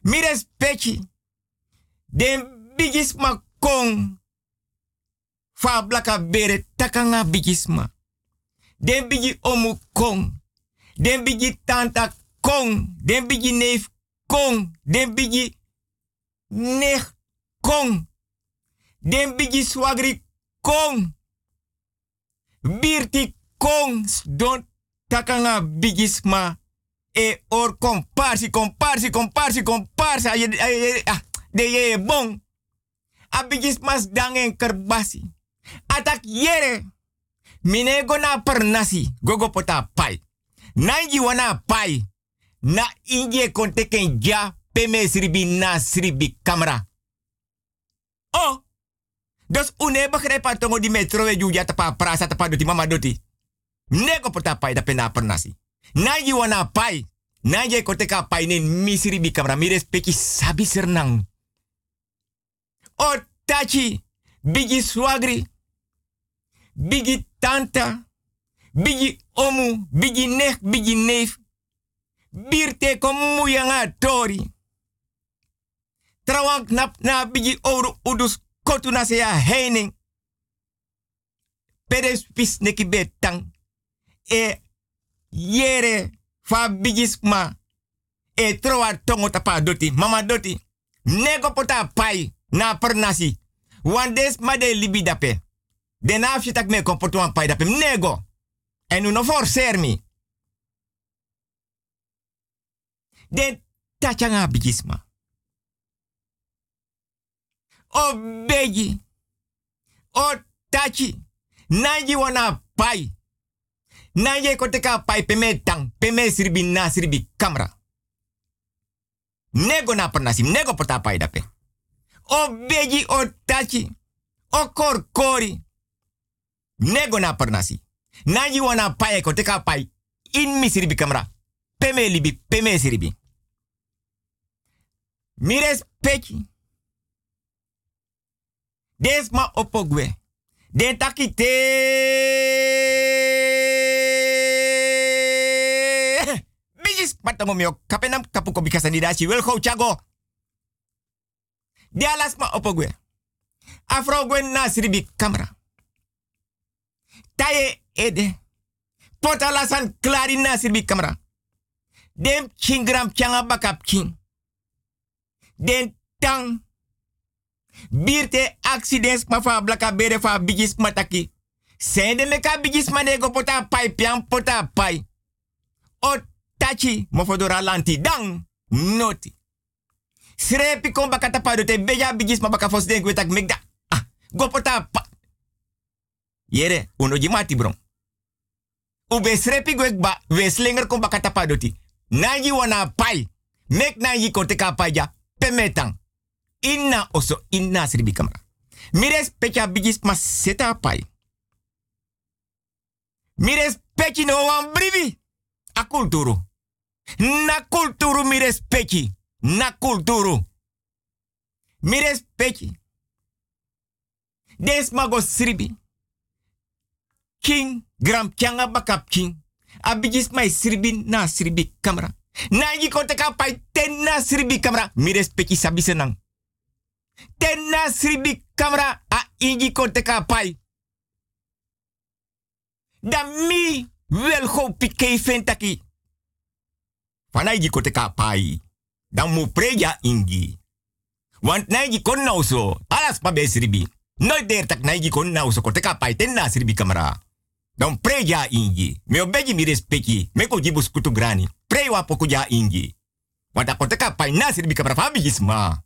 Mi respecti. Den bigis ma kong. Fa blaka bere takanga bigisma. Den bigi omu kong. Den tanta kong. Den bigi neef kong. Den bigi kong. Den bigi swagri kong. Birti kong. Don takanga bigisma. E or komparsi, komparsi, komparsi, komparsi. Aye, ah, de ye bon. A bigismas dangen kerbasi. Atak yere. Mine go na per nasi. Gogo pota pai. Nanji wana pai. Na inje konteken ja. Peme sribi na sribi kamera. Oh. Dus une begrijp tongo di metro we juja tapa prasa tapa doti mama doti. Nego pota pai da pena per nasi. Nanji wana pai. Nanji konteka pai nen misribi kamera. Mi respecti sabi sernang. Tachi. Bigi swagri. Bigi tanta. Bigi omu. Bigi nek. Bigi neef. Birte komu yanga tori. Trawang nap na bigi oru udus kotu na seya heining. Pis neki betang. E yere fa bigisma. E troa tongo tapa doti. Mama doti. Nego pota pai na per nasi. Wan des ma libi dape. Den afje tak me komportu pai dape. Nego. En u no. Den tachanga bigisma. O begi. O tachi. Nanji wana pai. Nanji koteka pai peme tang. Peme sirbi na sirbi kamera. Nego na pernasi. Nego pota pai dape. O begi o tachi. O korkori. Nego na pernasi. Nanji wana pai koteka pai. In mi sirbi kamera. Peme libi. Peme sirbi. Mi respecti. Des ma opogwe. Den taki te. Bijis patango mio kapenam kapuko bikasa ni dashi wel go chago. De alas ma opogwe. Afro gwen nasribi kamera. Taye ede. Pota lasan klari nasribi kamera. Dem chingram changa bakap king. Den tang. Birte accidents ma fa blaka bere fa bigis mataki. Sende me ka bigis manego pota pai pian pota pai. O tachi lanti dang. Noti. Srepi kon te beja bigis ma baka fos den megda. Ah, go pota pa. Yere, uno jimati bron. Ube srepi gwek ba, we slinger kon ti. Nanji wana pai. Mek teka pai ja. Pemetang. Inna oso inna sribi kamera. Mires pecha bigis ma seta pai. Mires pechi no wan brivi. A. Na kulturu mires pechi. Na kulturu. Mires pechi. Des mago sribi. King gram kyanga bakap king. A bigis mai sribi na sribi kamera. Nangi kote ka pai tenna sribi kamera. Mi respecti sabi senang. Tenna sribi kamera a ingi kote ka pai. Dan mi wel go pike fentaki. Fana igi kote ka pai. Dan mu preja ingi. Want naigi kon nou so. Alas pa be sribi. Nooit der tak naigi kon nou so kote ka pai tenna sribi kamera. Don pray ya ingi. Me obegi mi respecti. Me ko jibu skutu grani. Pray wa poku ingi. Wata koteka pai nasir bika fabi bijisma.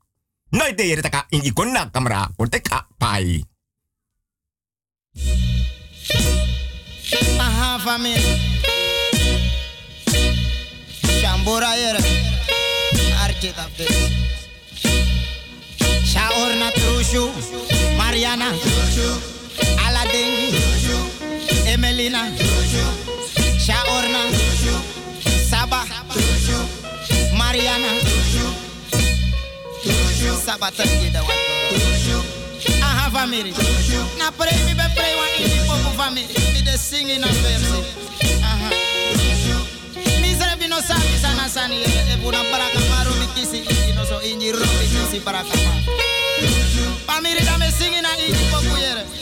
Noi de yere taka ingi konna kamera. Koteka pai. Aha famin, Shambura yere. Archit update. Shaorna Trushu. Mariana. Trushu. Aladdin. Trushu. Emelina, Shaorna, Saba, Mariana, Saba Tangida. Aha, família. Na prêmio, bem prêmio, ni povo, família. Me de singing na verse. Aha. Misere no sabi sana sani. Ebuna baraka maru bikisi. Ino so inji ro bikisi para maru. Família, dame me singing na inji, povo, yere.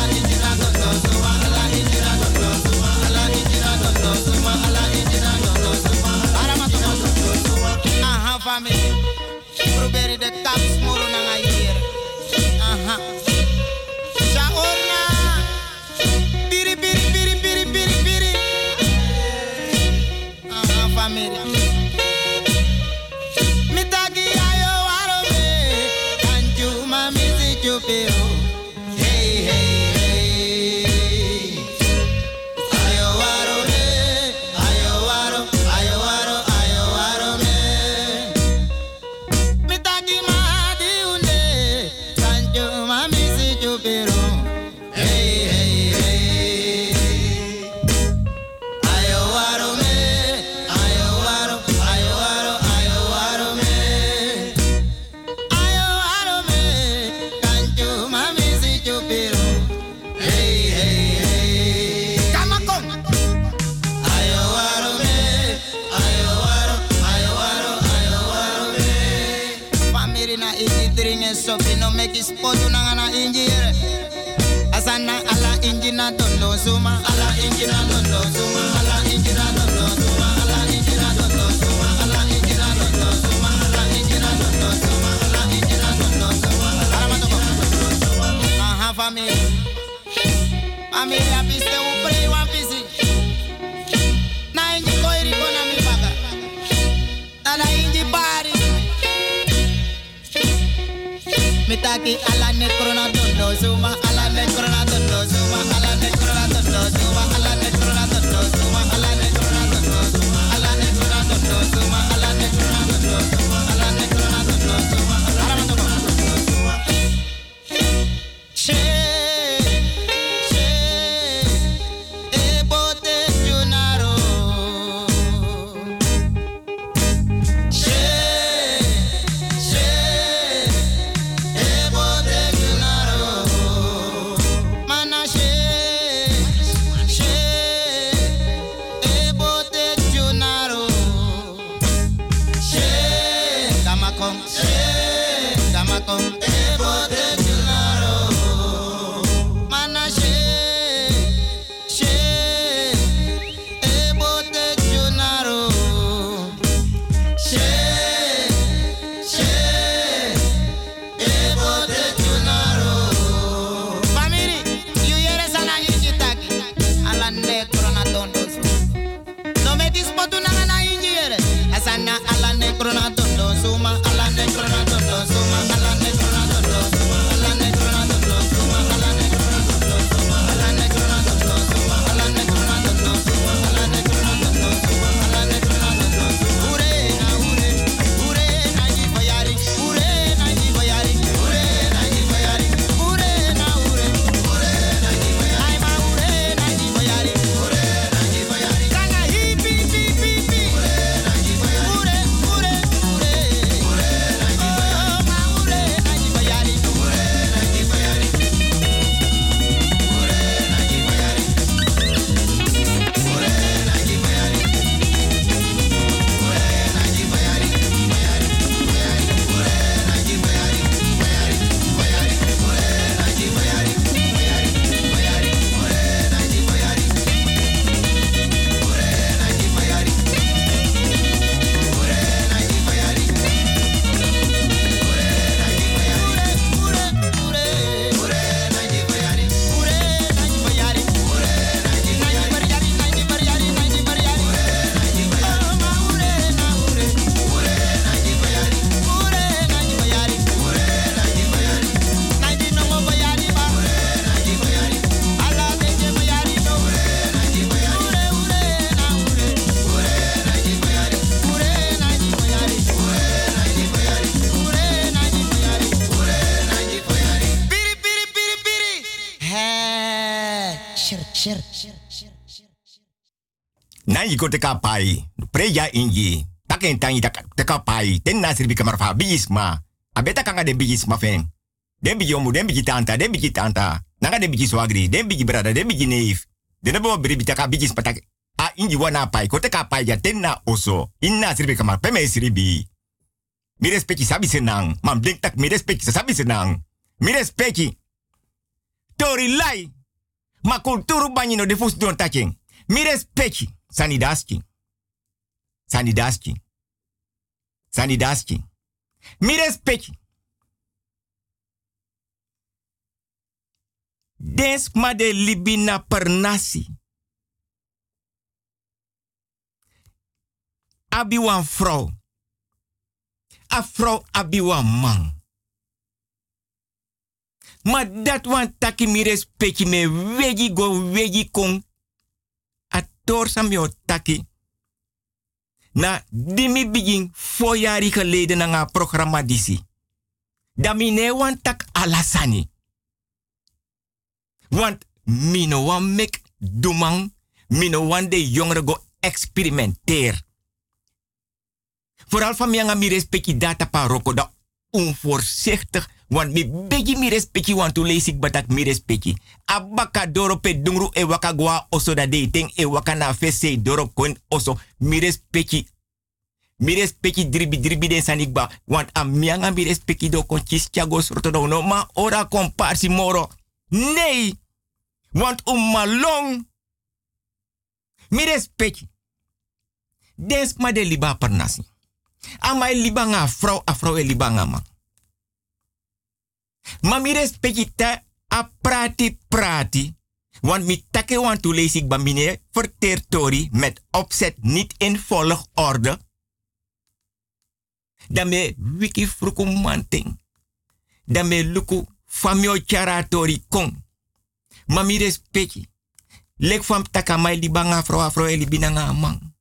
Aha family. Probeer de kaps moro na nga hier. Aha. Ko te ka pai. Preja inji. Taken tangi te ka pai. Ten nasir bi kamar fa bijisma. Abeta kanga de bijisma fen. Den biji omu, den biji tanta, den biji tanta. Nanga den biji swagri, den biji brada, den biji neef. Den abo biri bi taka bijis patak. A inji wana pai. Ko te ka pai ja ten na oso. Inna sirbi kamar peme sirbi. Mi respecti sabi senang. Mam denk tak mi respecti sabi senang. Mi respecti. Tori lai. Ma kulturu banyi no defus don taking. Mi respecti. Sani daski. Sani daski. Sani daski. Mi respecti. Des ma de libina per nasi. Abi wan vrouw. A vrouw abi wan man. Maar dat wan taki mi respecti me wegi go wegi kon. A torsam yo taki. Na dimi begin jaar geleden na nga programma disi. Da mi ne wan tak alasani. Want mino wan mek dumang, mino wan de jongeren go experimenteer. Vooral van mij mi respecti data pa roko da onvoorzichtig. Want mi begi mi respecti want to lees ik batak mi respecti. Abaka doro pe dungru e waka gwa oso da e waka na fese doro kon oso mi respecti. Mi respecti dribi dribi den sanikba. Want a mianga mi respecti do kon chis chago sorto do no ma ora komparsi moro. Nee! Want um malong. Mi respecti. Des ma de liba per nasi. Ama e liba nga vrouw e liba nga man. Ma mi respecti te a prati. Want mi take want to lees ik ba mine vertertori met opzet niet in volgorde. Dan me wiki fruku manting. Luku famio charatori kong. Ma mi respecti. Lek fam taka mai liba nga vrouw, a vrouw e libi nga man.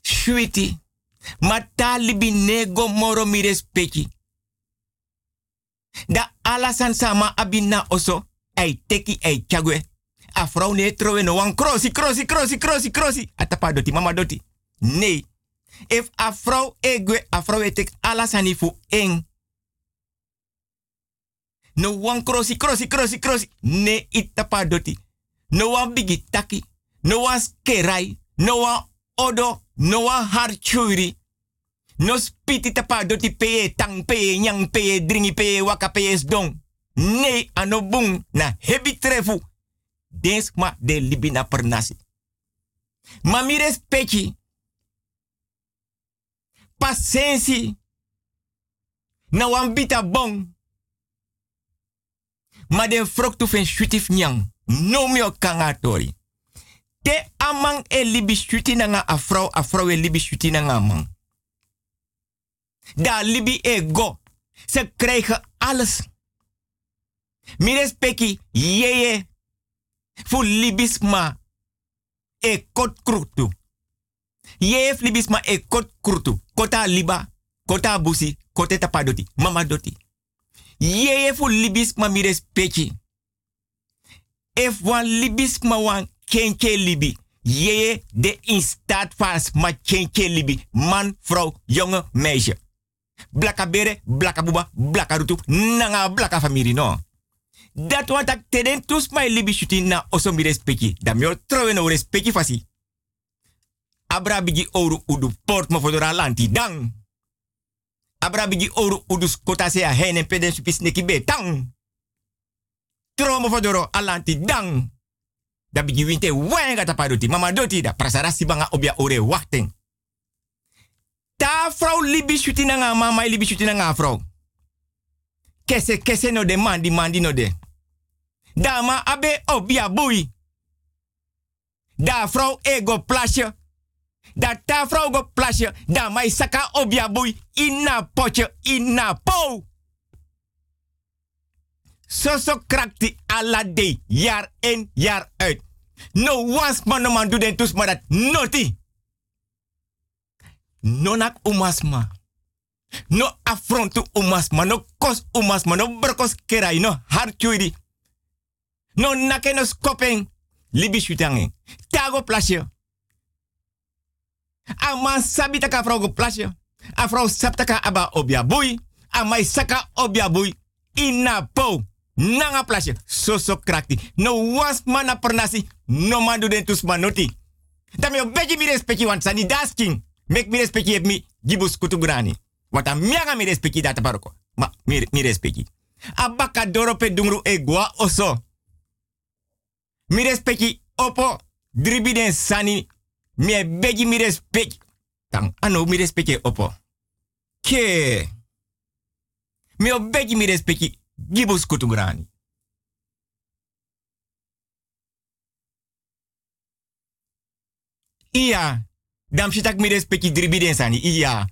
Sweetie. Mata libi nego moro mi respecti. Da alasan sama abina oso. Ei teki ei chagwe. A vrouw ne trowe no wan krosi, krosi, krosi, krosi, krosi. Atapa doti, mama doti. Nee. If a vrouw egwe, a vrouw e tek alasani eng. No wan krosi, krosi, krosi, krosi. Ne itapa doti. No wan bigi taki. No skerai. Odo. No harchuri. No spiti tapa doti peye tang peye nyang peye dringi peye waka peye sdong. Nee, ano bung na hebi trefu. Ma de libina per nasi. Ma mi respecti. Pasensi. Na wan bita bong. Ma den frok tu shutif nyang. No mio kangatori. Te amang e libi shuti na nga afro, afro e libi shuti na nga amang. Da libi e go. Ze krijgen alles. Mi respecti yeye. Fu libisma e kot krutu. Yeye libisma e kot krutu. Kota liba, kota busi, kote tapadoti, mama doti. Yeye fu libisma mi respecti. If wan libisma wan kenke libi. Yeye de in staat ma kenke libi. Man, vrouw, jonge, meisje. Blaka bere, blaka buba, blaka nanga blaka famiri no. Dat wat ik teden tus my libi shuti na oso mi respecti. Da mi trowe no respecti fasi. Abra bigi oru udu port mo fodora lanti dang. Abra bigi oru udu skota se a henen peden supis neki be tang. Mo fodoro alanti dang. Da bigi winte wenga tapadoti. Mama doti da banga obia ore wachting. Ta vrouw libi shuti na nga mama libi shuti na vrouw. Kese kese no de mandi mandi no de. Dama abe obia bui. Da vrouw ego plasje. Da ta vrouw go plasje. Da mai saka obia bui. Inna potje inna po. So so krakti alla day. Jaar in jaar uit. No was man no man do den tus maar dat noti. Nonak umasma. No affrontu umasma. No kos umasma. No brokos kerai. No harchuidi. No nake no skopeng. Libi shutange. Tago plasje. A man sabi taka vrouw plasje. A vrouw aba obia bui. A mai saka obia bui. Ina po. Nanga plasje. So so krakti. No was mana pernasi. No man do den me beji mi respecti want sani dasking. Mek mi respecti heb mi gibus kutugrani. Wata mianga mi respecti data. Ma mi, mi respecti. Abaka dorope dungru egwa oso. Mi respecti opo dribiden sani. Mi beji mi respecti. Tang ano mi respecti opo. Ke. Mi beji mi respecti gibus kutugrani. Iya. Dam shitak mi respecti dribiden sani. Iya.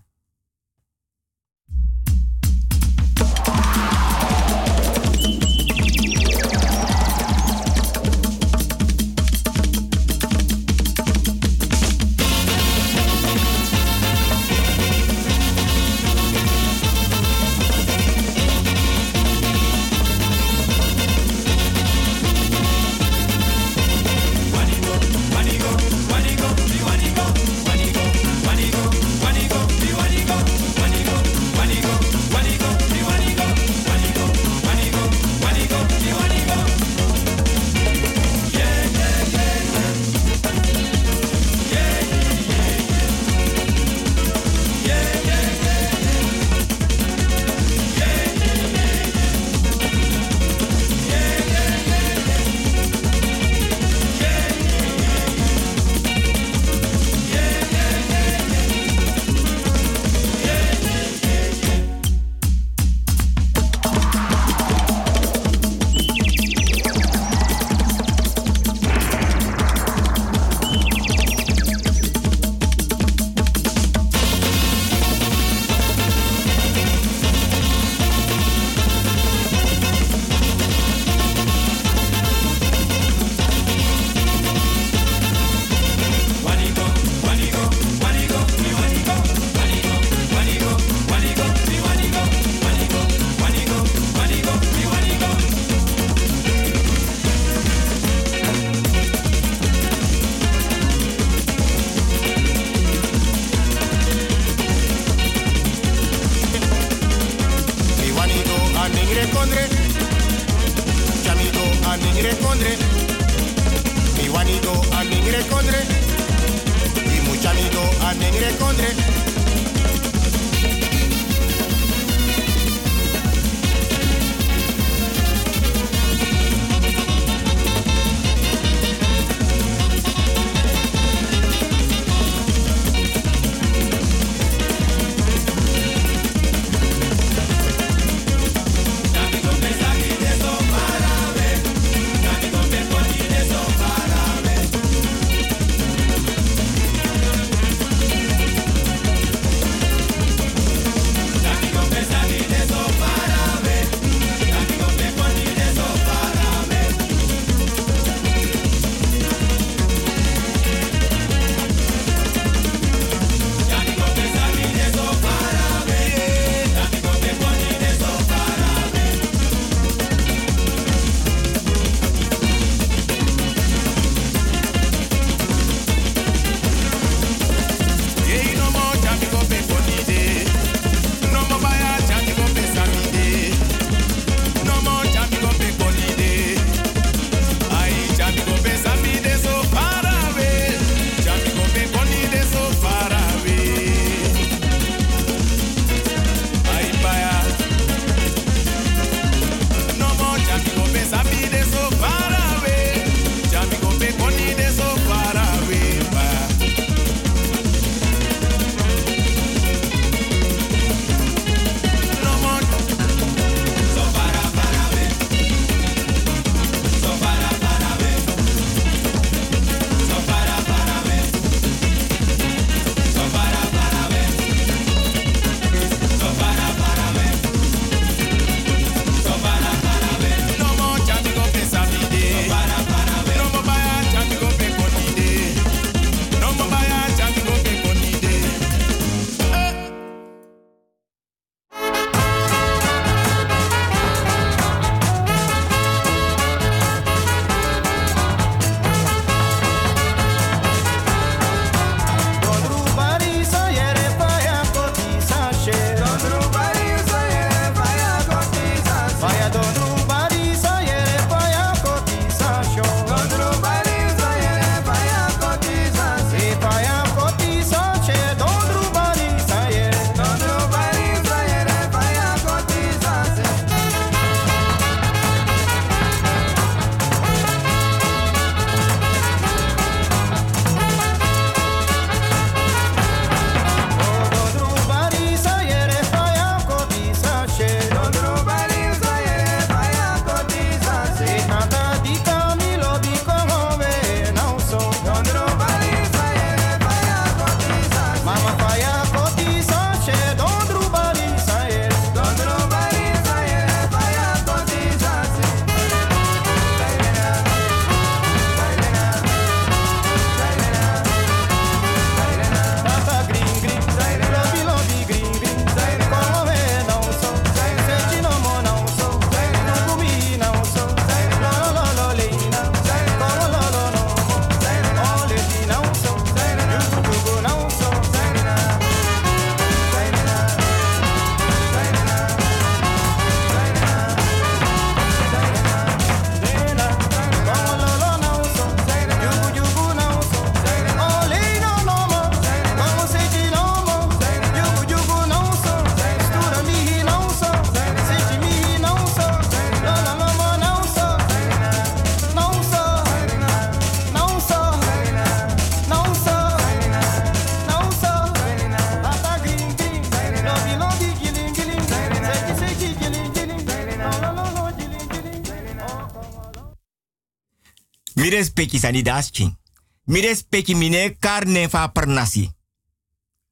Respecti sani daschin. Mi respecti mine karne fa pernasi.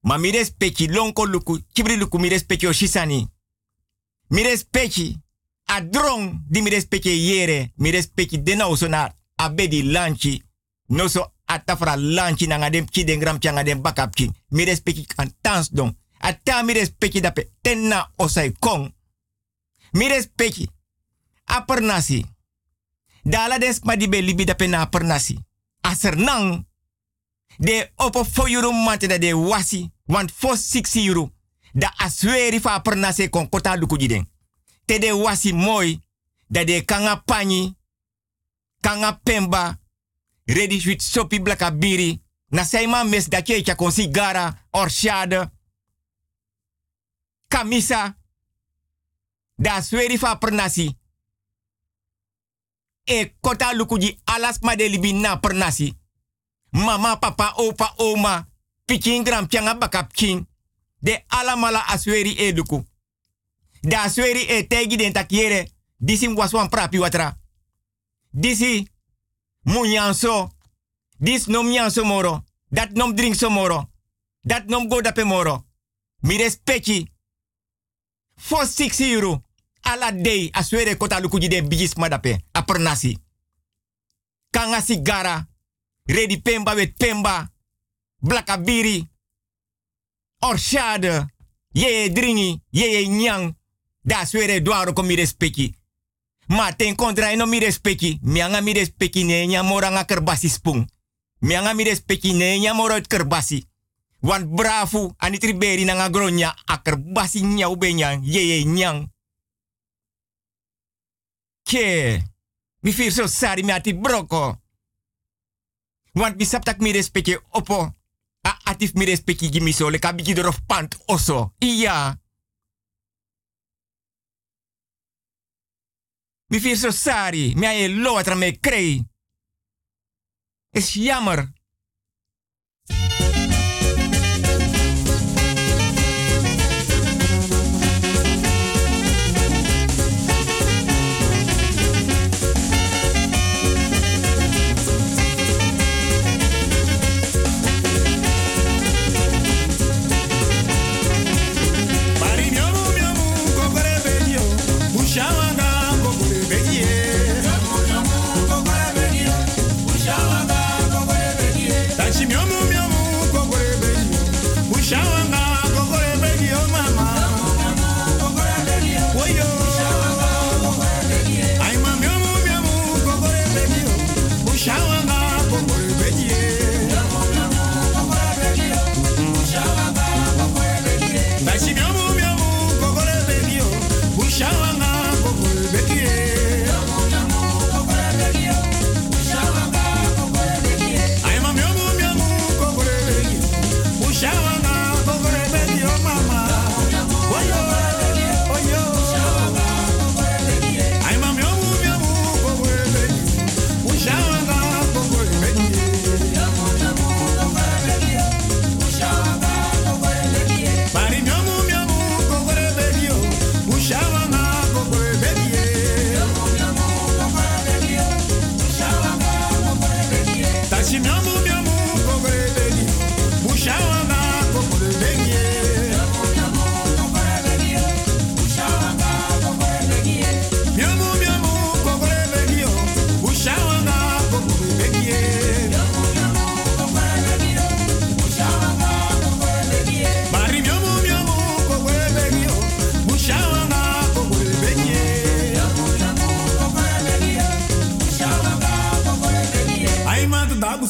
Ma mi respecti lonko luku, kibri luku mi respecti oshisani. Mi respecti a drong di mi respecti yere. Mi respecti dena osona abedi lanchi. No so atafra lanchi na ngadem kiden gram changa dem. Mi respecti kan tans don. Ata mi respecti dape tenna osai kong. Mi respecti a pernasi. Dala des ma di be libi dape na pernasi. Aser nang. De opo fo euro mate da de wasi. Want fo 6 euro. Da asweri fa pernasi kon kota luku jiden. Te de wasi mooi. Da de kanga pani. Kanga pemba. Ready with sopi blaka biri. Na seima mes da kecha kon sigara. Orshade. Kamisa. Da sweri fa pernasi. E kota lukuji alas ma de libi na pernasi. Mama, papa, opa, oma. Pikin gram pianga bakap king. De alamala asweri e luku. Da asweri e tegi den takiere. Disi waswan prapi watra. Disi munyanso. Dis nom nyanso moro. Dat nom drink so moro. Dat nom go dape moro. Mi respecti. For 6 euro. Ala day aswere kota lukuji de bijis madape. Apernasi. Kanga sigara. Ready pemba wet pemba. Blakabiri. Orshade. Yeye dringi. Yeye nyang. Da aswere dwaro ko mi respecti. Ma ten kontra no mi respecti. Mianga mi respecti ne nya moranga kerbasi spung. Mianga mi respecti ne nya moro kerbasi. Wan bravo ani triberi nanga gronya akerbasi nya ubenya yeye nyang. Ke. Mi fir so sari mi ati broko. Want mi saptak mi respecti opo. A atif mi respecti gimi so le kabiki dorof pant oso. Iya. Mi fir so sari. Mi aye lo atra me krei. Is jammer.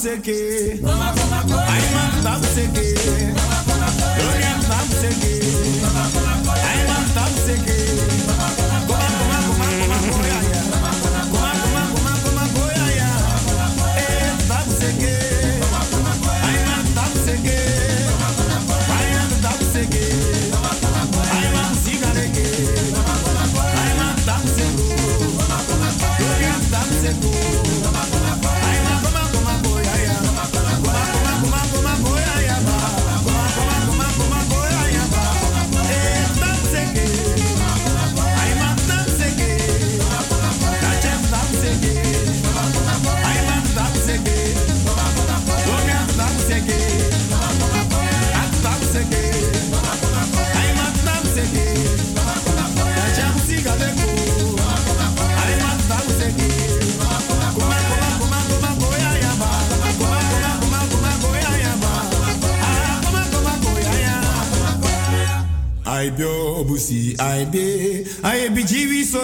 Man tu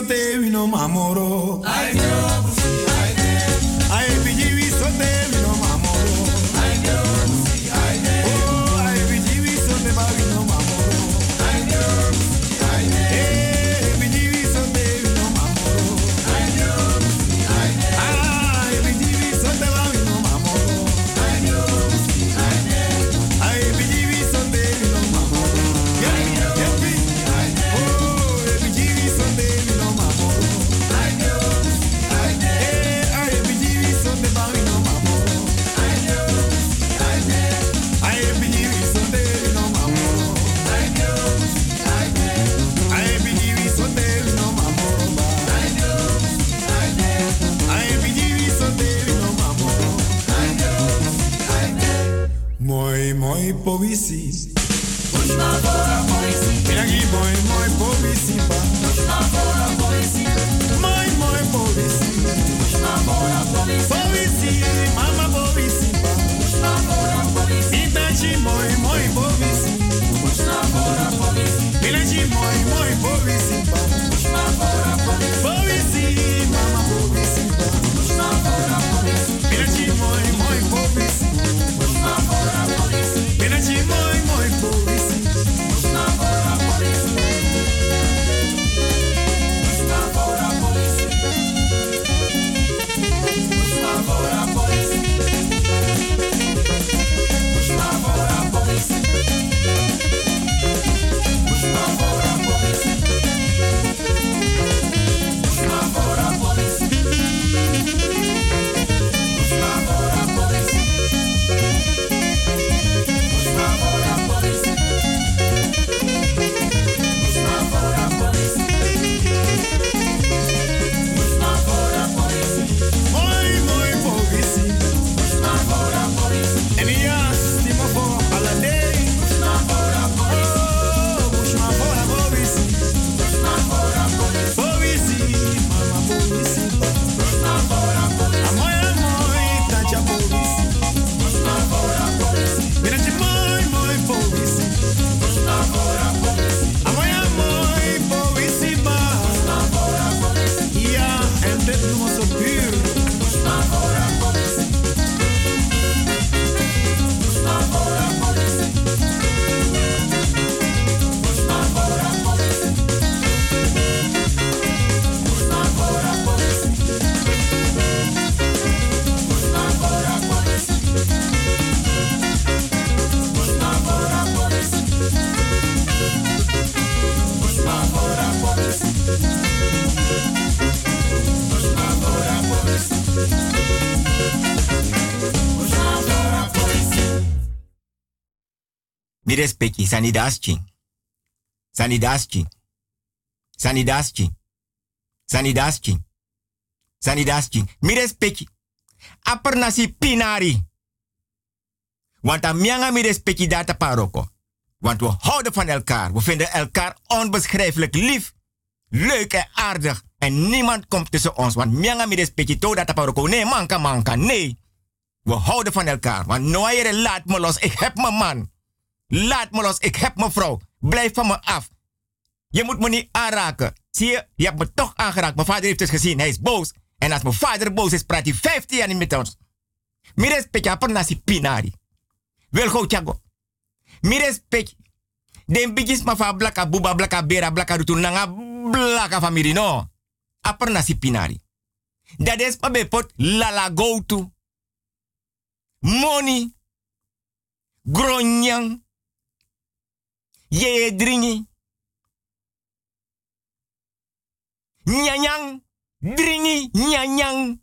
te vino, amoro Mi respecti, sanidaschi. Sanidaschi. Sanidaschi. Sanidaschi. Sanidaschi. Mi respecti. Aper nasi pinari. Want a mianga mi respecti data paroko. Want we houden van elkaar. We vinden elkaar onbeschrijfelijk lief. Leuk en aardig. En niemand komt tussen ons. Want mianga mi respecti to data paroko. Nee, manka manka. Nee. We houden van elkaar. Want nooit laat me los. Ik heb mijn man. Laat me los, ik heb mijn vrouw. Blijf van me af. Je moet me niet aanraken. Zie je, je hebt me toch aangeraakt. Mijn vader heeft het gezien, hij is boos. En als mijn vader boos is, praat hij 15 jaar niet met ons. Mi respect per nasi pinari. Wil go chago. Mi respect. Den bigis ma fa blaka buba blaka bera blaka rutu nanga blaka famiri no. Pinari. Dat is pa bepot lala go to. Money. Gronyang. Ye dringi. Nyanyang. Dringi. Nyanyang.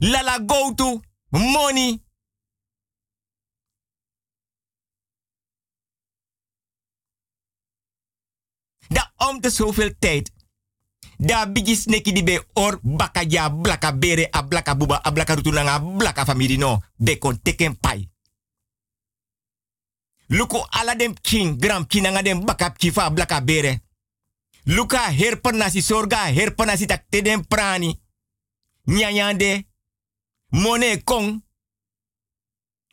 Lala go to. Money. Da om de zoveel tijd. Da bigi sneki di be or baka ja blaka bere a blaka buba a blaka rutunanga blaka no. Be kon teken pai. Luku ala dem king, gram kinangadem nga dem bakap kifa blaka bere. Luka herpen nasi sorga, herpen tak te dem prani. Nyanyande, mone kong.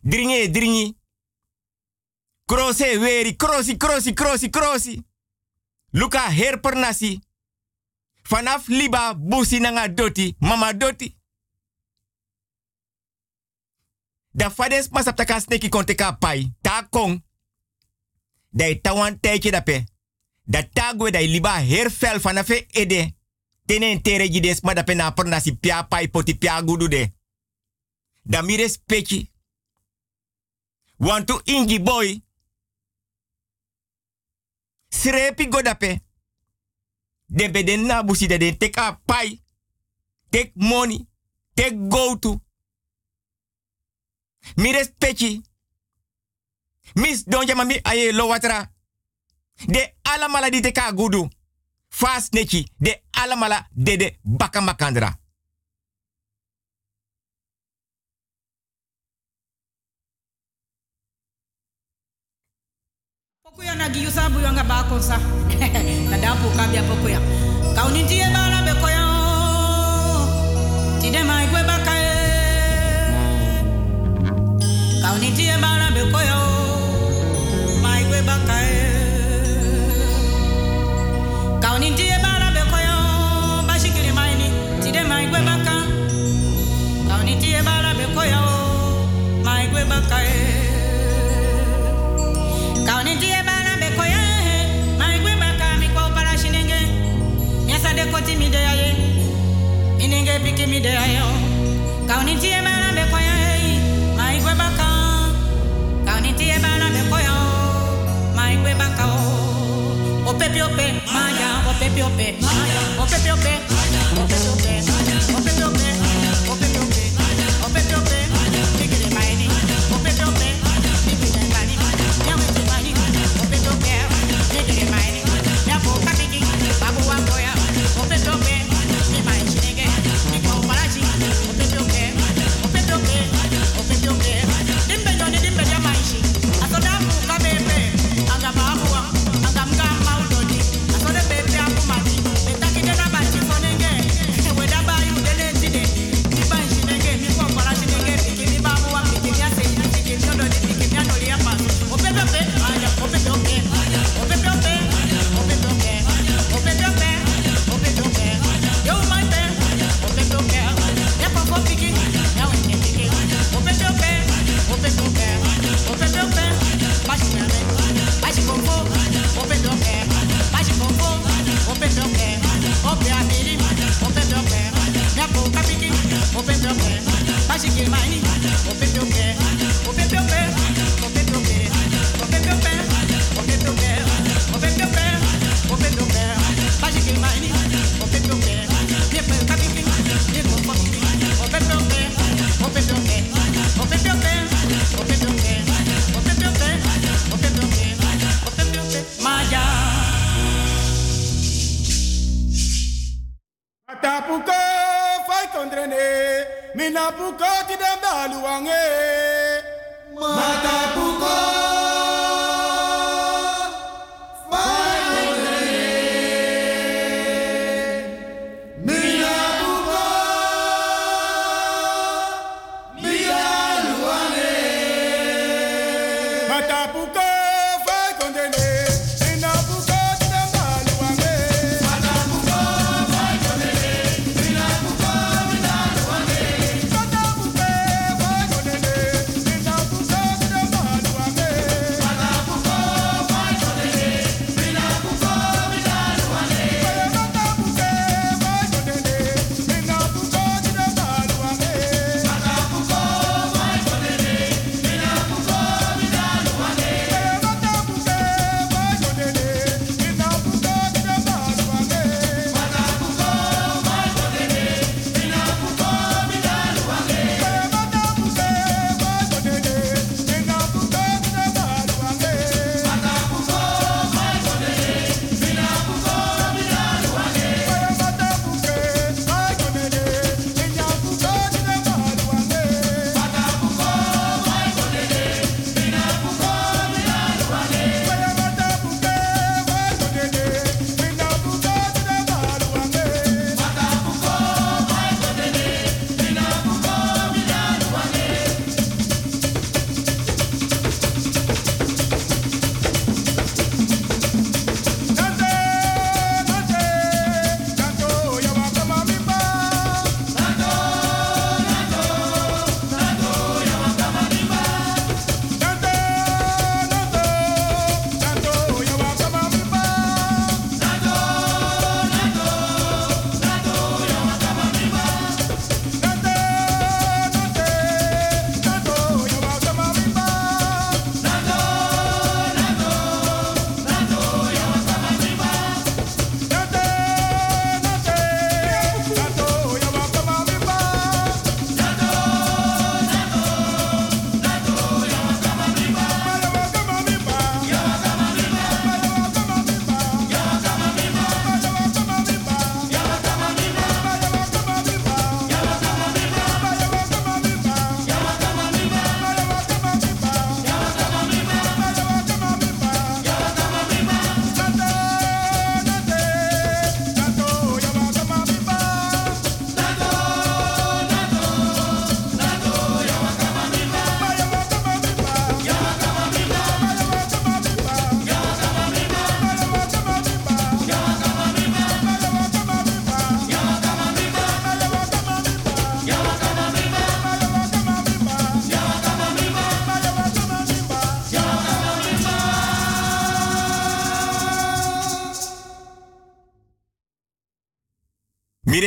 Dringe dringi. Krose weri, krosi, krosi, krosi, krosi. Luka herpen nasi. Vanaf liba busi nanga doti, mama doti. Da fades masap taka sneki konte ka pai. Ta kong. Dai tawan tijdje dape. Da tagwe dai liba herfel fanafe ede. tene tere jides ma dape na per nasi pia pai poti pia gudu de. Da mi respecti. Want ingi boy. Srepi godape. De beden na de den tek take. Tek money. Tek go to. Mi respecti. Mis don jama mi aye lo watra. De alamala di te ka gudu. Fas neki. De alamala Dede Bakamakandra baka makandra. Pokuya na giyusa buyanga bakonsa. Nadapu kabia pokuya. Kaunitiye bana bekoya. Tide maikwe baka. Aunitie mana bekoyo oh. maigwe bakae eh. Kaunitie mana bekoyo oh. bashikiri eh. maini tide maigwe baka Kaunitie mana bekoyo oh. maigwe bakae eh. Kaunitie mana bekoyo maigwe baka mikwa para shinenge. Nyasa de koti mideyaye Minenge piki mideyayo Kaunitie pepe, o pepe.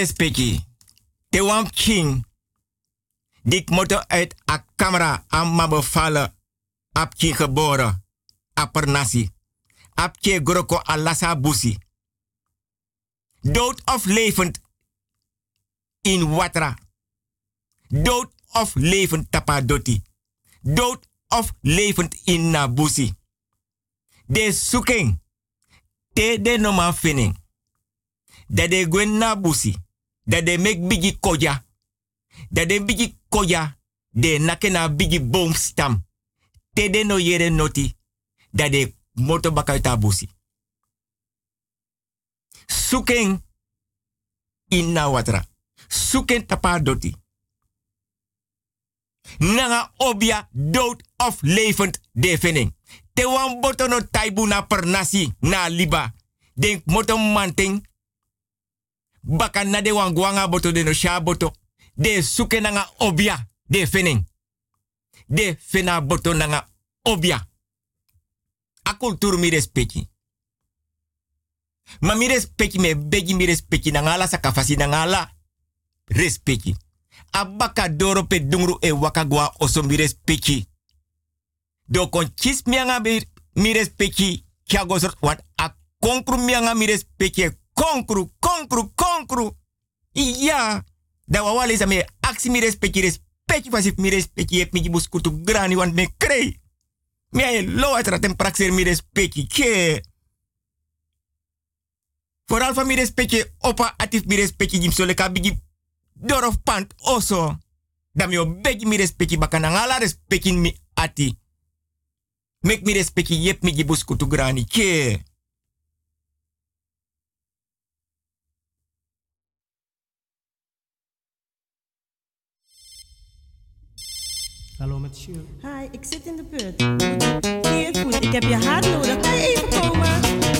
Speki. Te wam king. Dik moto uit a camera amma bevallen. Ap king geboren. Aper nasi. Ap ke groko alasa busi. Dood of levend in watra. Dood of levend tapadoti. Dood of levend in nabusi. De zoeking. Te de noma finning. Dat de gwen nabusi. Dat de mek bigi koja. Dat de bigi koja. De nake na bigi boomstam. Te de no yere noti. Dat de moto bakay busi. Zoeking in na watra. Zoeken tapadoti. Nanga obia dood of levend devening. Te wan boto no taibu na per nasi na liba. Denk moto manting. Baka na de wan guanga boto de no sha boto. De suke nanga obia devening. De fena boto nanga obia. A kultur mi respecti. Ma mi respecti me begi mi respecti nangala sakafasi nangala respecti. Abaka doro pe dungru e wakagwa oso mi respecti. Do kon chis mianga mi respecti sort wat a konkru mi respecti konkru konkru konkru. Iya. Da wawale sa me aksi mi respecti respecti fasif mi respecti ep mi buskutu grani want me krei. Mi ay lo atra tem praxer mi respecti ke. Vooral van mi respecti opa atif mi respecti jim so leka bigi dorof pant oso. Da mi obegi mi respecti bakana ngala mi ati. Mek mi respecti yep mi gibus kutu grani ke. Hallo Hi, ik zit in de put. Goed, ik heb je haar nodig. Kan je even komen?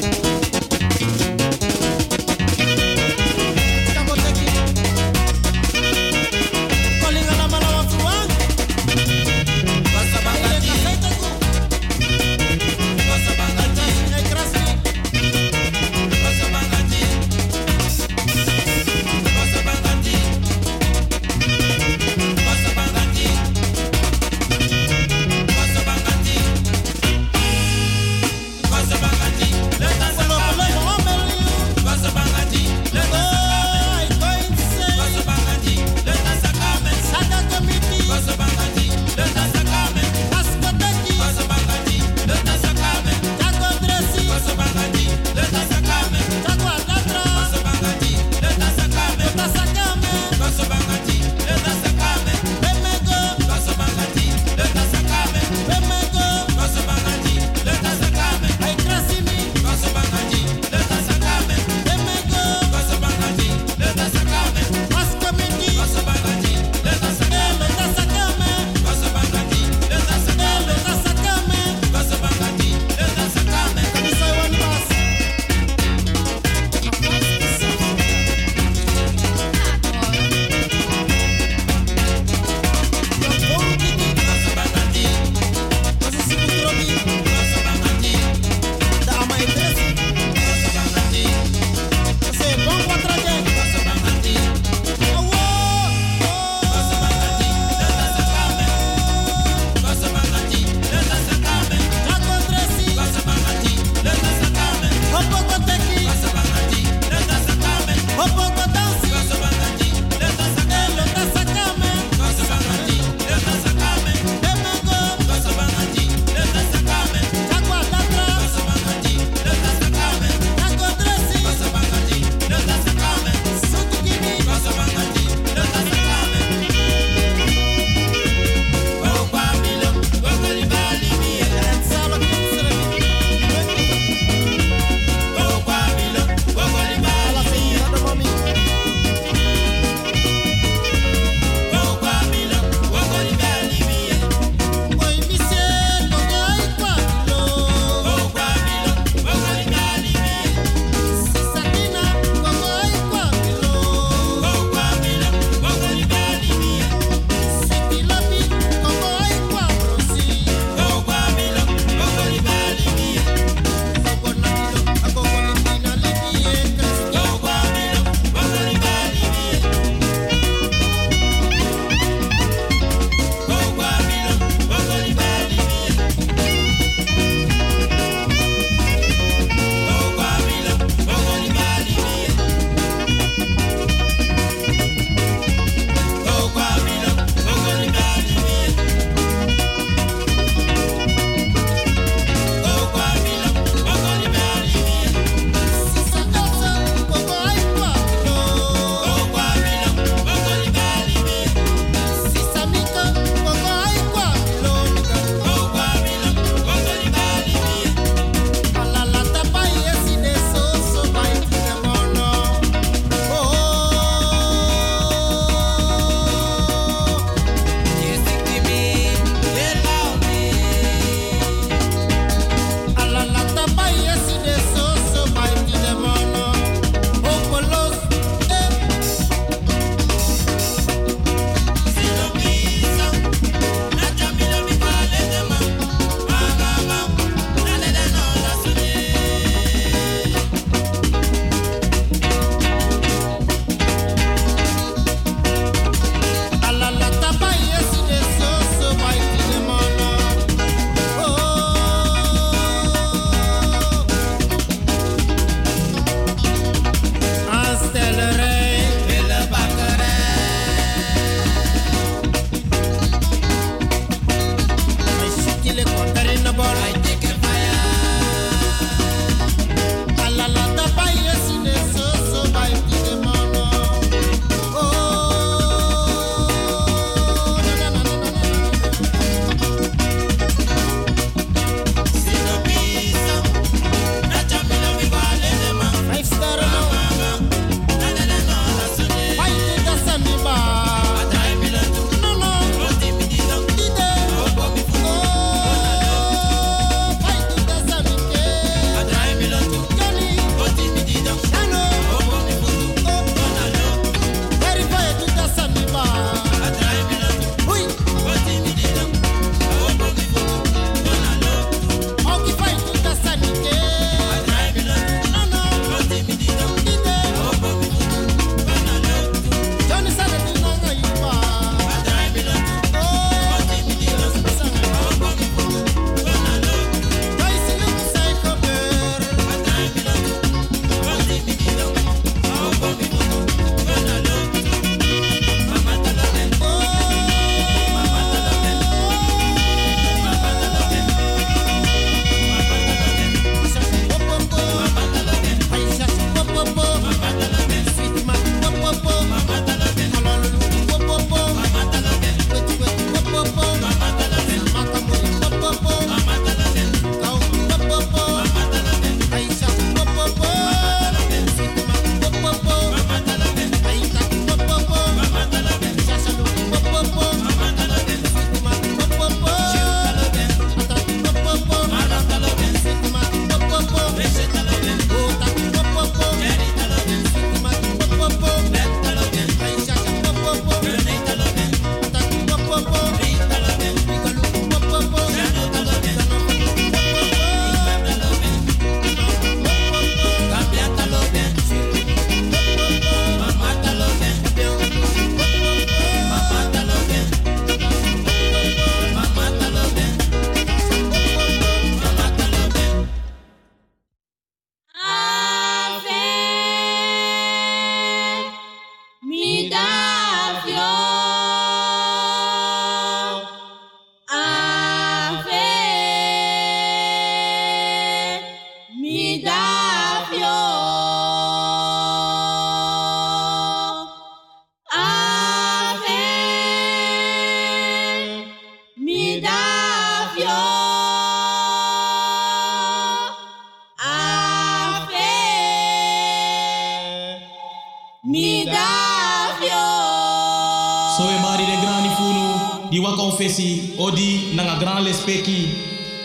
Odi nanga grand lespeki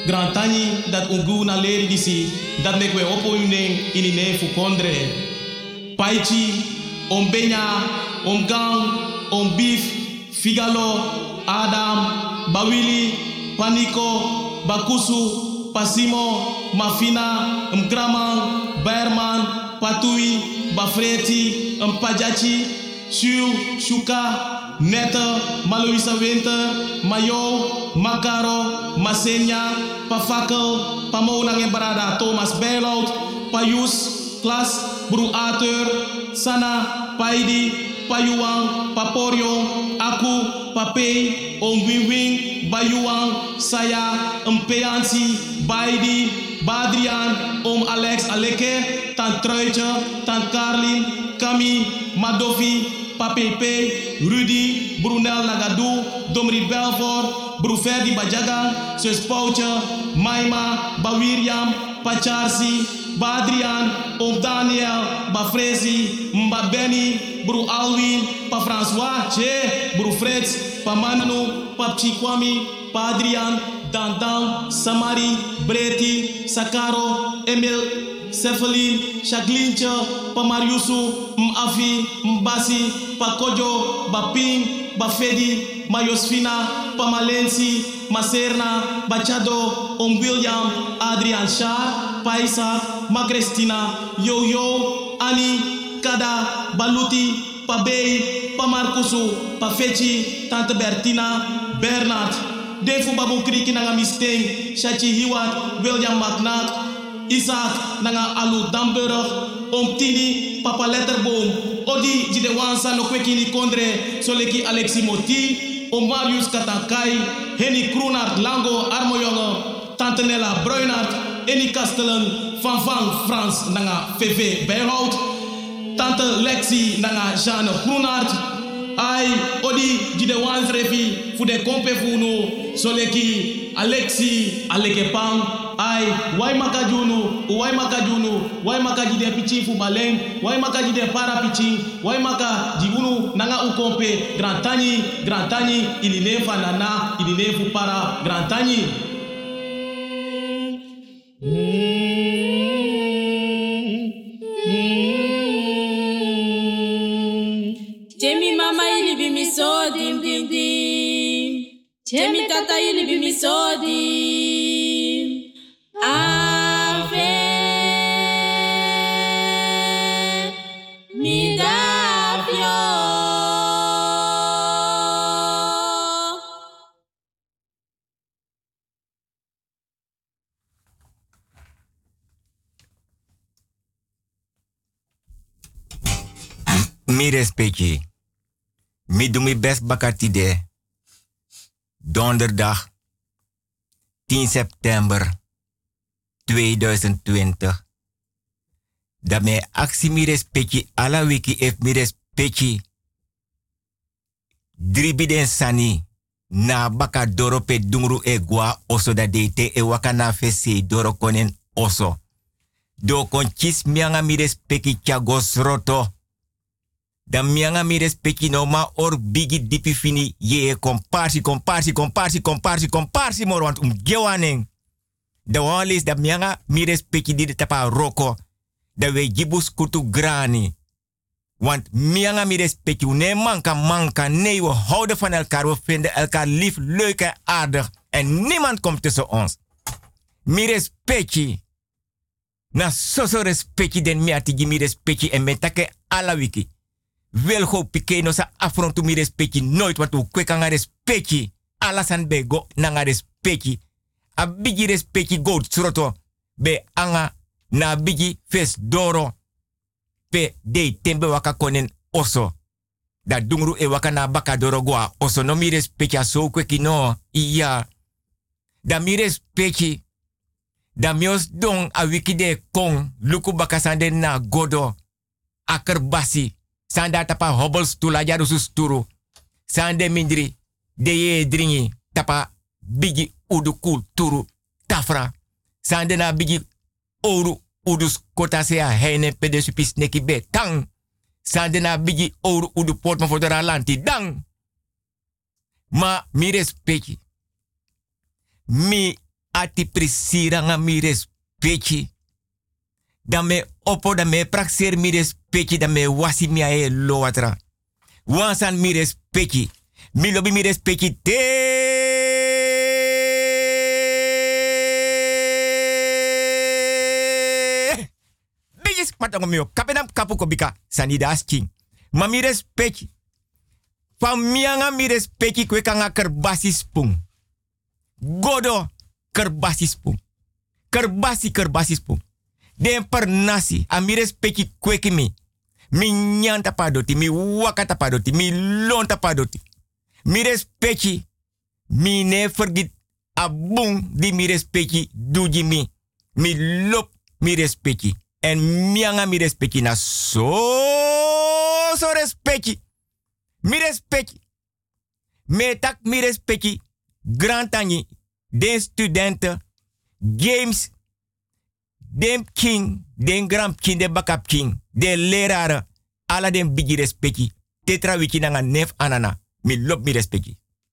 grand tani dat ungu na leri disi dat mek we opo unen ini ne fu kondre. Paichi om benya om om beef figalo adam bawili paniko bakusu pasimo mafina mkraman berman patui bafreti mpajachi shu shuka Neta, Maluisa Winter, Mayo, Magaro, Masenya, Pafakal, Pamonang Embarada, Thomas Berlaut, Payus, Klas, Bruater, Sana, Paidi, Payuang, Paporyong, Aku, Papay, Ongwingwing, Bayuang, Saya, Empeansi, Baidi, Badrian, Om Alex Aleke, Tan Truitje, Tan Karlin, Kami, Madovi, Papepe, Rudy, Brunel Lagadou, Domri Belfort, Bruferdi Bajaga, Sus Poucha, Maima, Bawiriam, Pacharsi, Badrian, Om Daniel, Bafrezi, Mba Benny, Bru Alwin, Pa François, Che, Bru Fritz, Pa Manu, Pa Chikwami, Pa Adrian, Dandan, Samari, Breti, Sakaro, Emil, Cephalin, Shaglincha, Pamariusu, Mafi, Mbasi, Pakojo, Baping, Bafedi, Mayosfina, Pamalensi, Maserna, Bachado, Om William, Adrian Shah, Paisa, Macrestina, Yo-Yo, Ani, Kada, Baluti, Pabei, Pamarkusu, Pafechi, Tante Bertina, Bernard, Defu Babu Kriki Nanga Misteng, Shachi Hiwat, William McNack, Isaac nanga alu Damburg, om tini papa letterboom, odi jide wansa no kwekini kondre, soleki Alexi Moti, om Marius Katankai, Henny Kroenart Lango Armojonge, Tante Nella Bruinart, Eni Kastelen, Van Van Frans nanga VV Bijhout, Tante Lexi nanga Jeanne Groenart, ai odi jide wans refi fu kompe fu no soleki Alexi Alekepang, ai wai makajunu? Wai makajunu? Wai makaji de pichi fu baleng wai makaji de para pichi? Wai maka jibunu nanga ukompe? Grand tani grand tani ili ne fa nana ili ne fu para grand tani Jemi mama ili bi mi so dim dim dim. Jemi tata ili bi mi so dim. Ave mi davio. Mi respecti. Mi doe mijn best bakati de. Donderdag 10 september 2020. Dat mijn actie mi respecti ala wiki ef mi respecti. Dribiden sani. Na baka doro pe dungru e gwa oso da deite e waka na fese doro konen oso. Do kon chis mianga mi respecti chagos roto. Dan mianga no ma or bigi dipi fini ye komparsi komparsi komparsi komparsi komparsi mor want um gewaning. Da walis da mianga mi respecti di de tapa roko. Da we gibus kutu grani. Want mianga mi respecti ne manka manka nee we houden van elkaar we vinden elkaar lief leuk en aardig en niemand komt tussen ons. Mi respecti. Na soso respecti den mi atigi mi respecti en metake ala wiki. Wil go pike no sa afrontu mi respecti nooit wat u kweka nga respecti. Alasan be go na nga respecti. A bigi respecti go tsroto. Be anga na bigi fes doro. Pe de tembe waka konen oso. Da dungru e waka na baka doro oso no mi respecti so kweki no. Iya. Da mi respecti. Da mios don a wiki de kong. Luku baka sande na godo. Akerbasi. Sanda tapa hobbles tula susturu. Sande mindri. De dringi. Tapa bigi udu kulturu. Tafra. Sande na bigi oru udus kota sea heine pede supis neki be tang. Sande na bigi oru udu port for de lanti dang. Ma mi respecti. Mi ati prisira mi respecti. Dan me opo dan me praxer mi respecti dan me wasi mi ae loatra. Wansan mi respecti. Mi lobi mi. Patong mio kapenam kapu kobika sanida asking. Ma mi respecti. Van mianga mi respecti kwe kanga kerbasi spung. Godo kerbasi spung. Kerbasi kerbasi spung. Den per nasi a mi respecti kweki mi. Mi nyanta padoti, mi wakata padoti, mi lonta padoti. Mi respecti, mi ne forget abung di mi respecti duji mi. Mi lop mi respecti. En mianga mi respecti na so so respecti. Mi respecti. Me tak mi respecti. Grand den studenten, games, den king, den grand king, den bakap king, den leraren, alla den bigi respecti. Tetra wiki nanga nef anana. Mi lop mi respecti.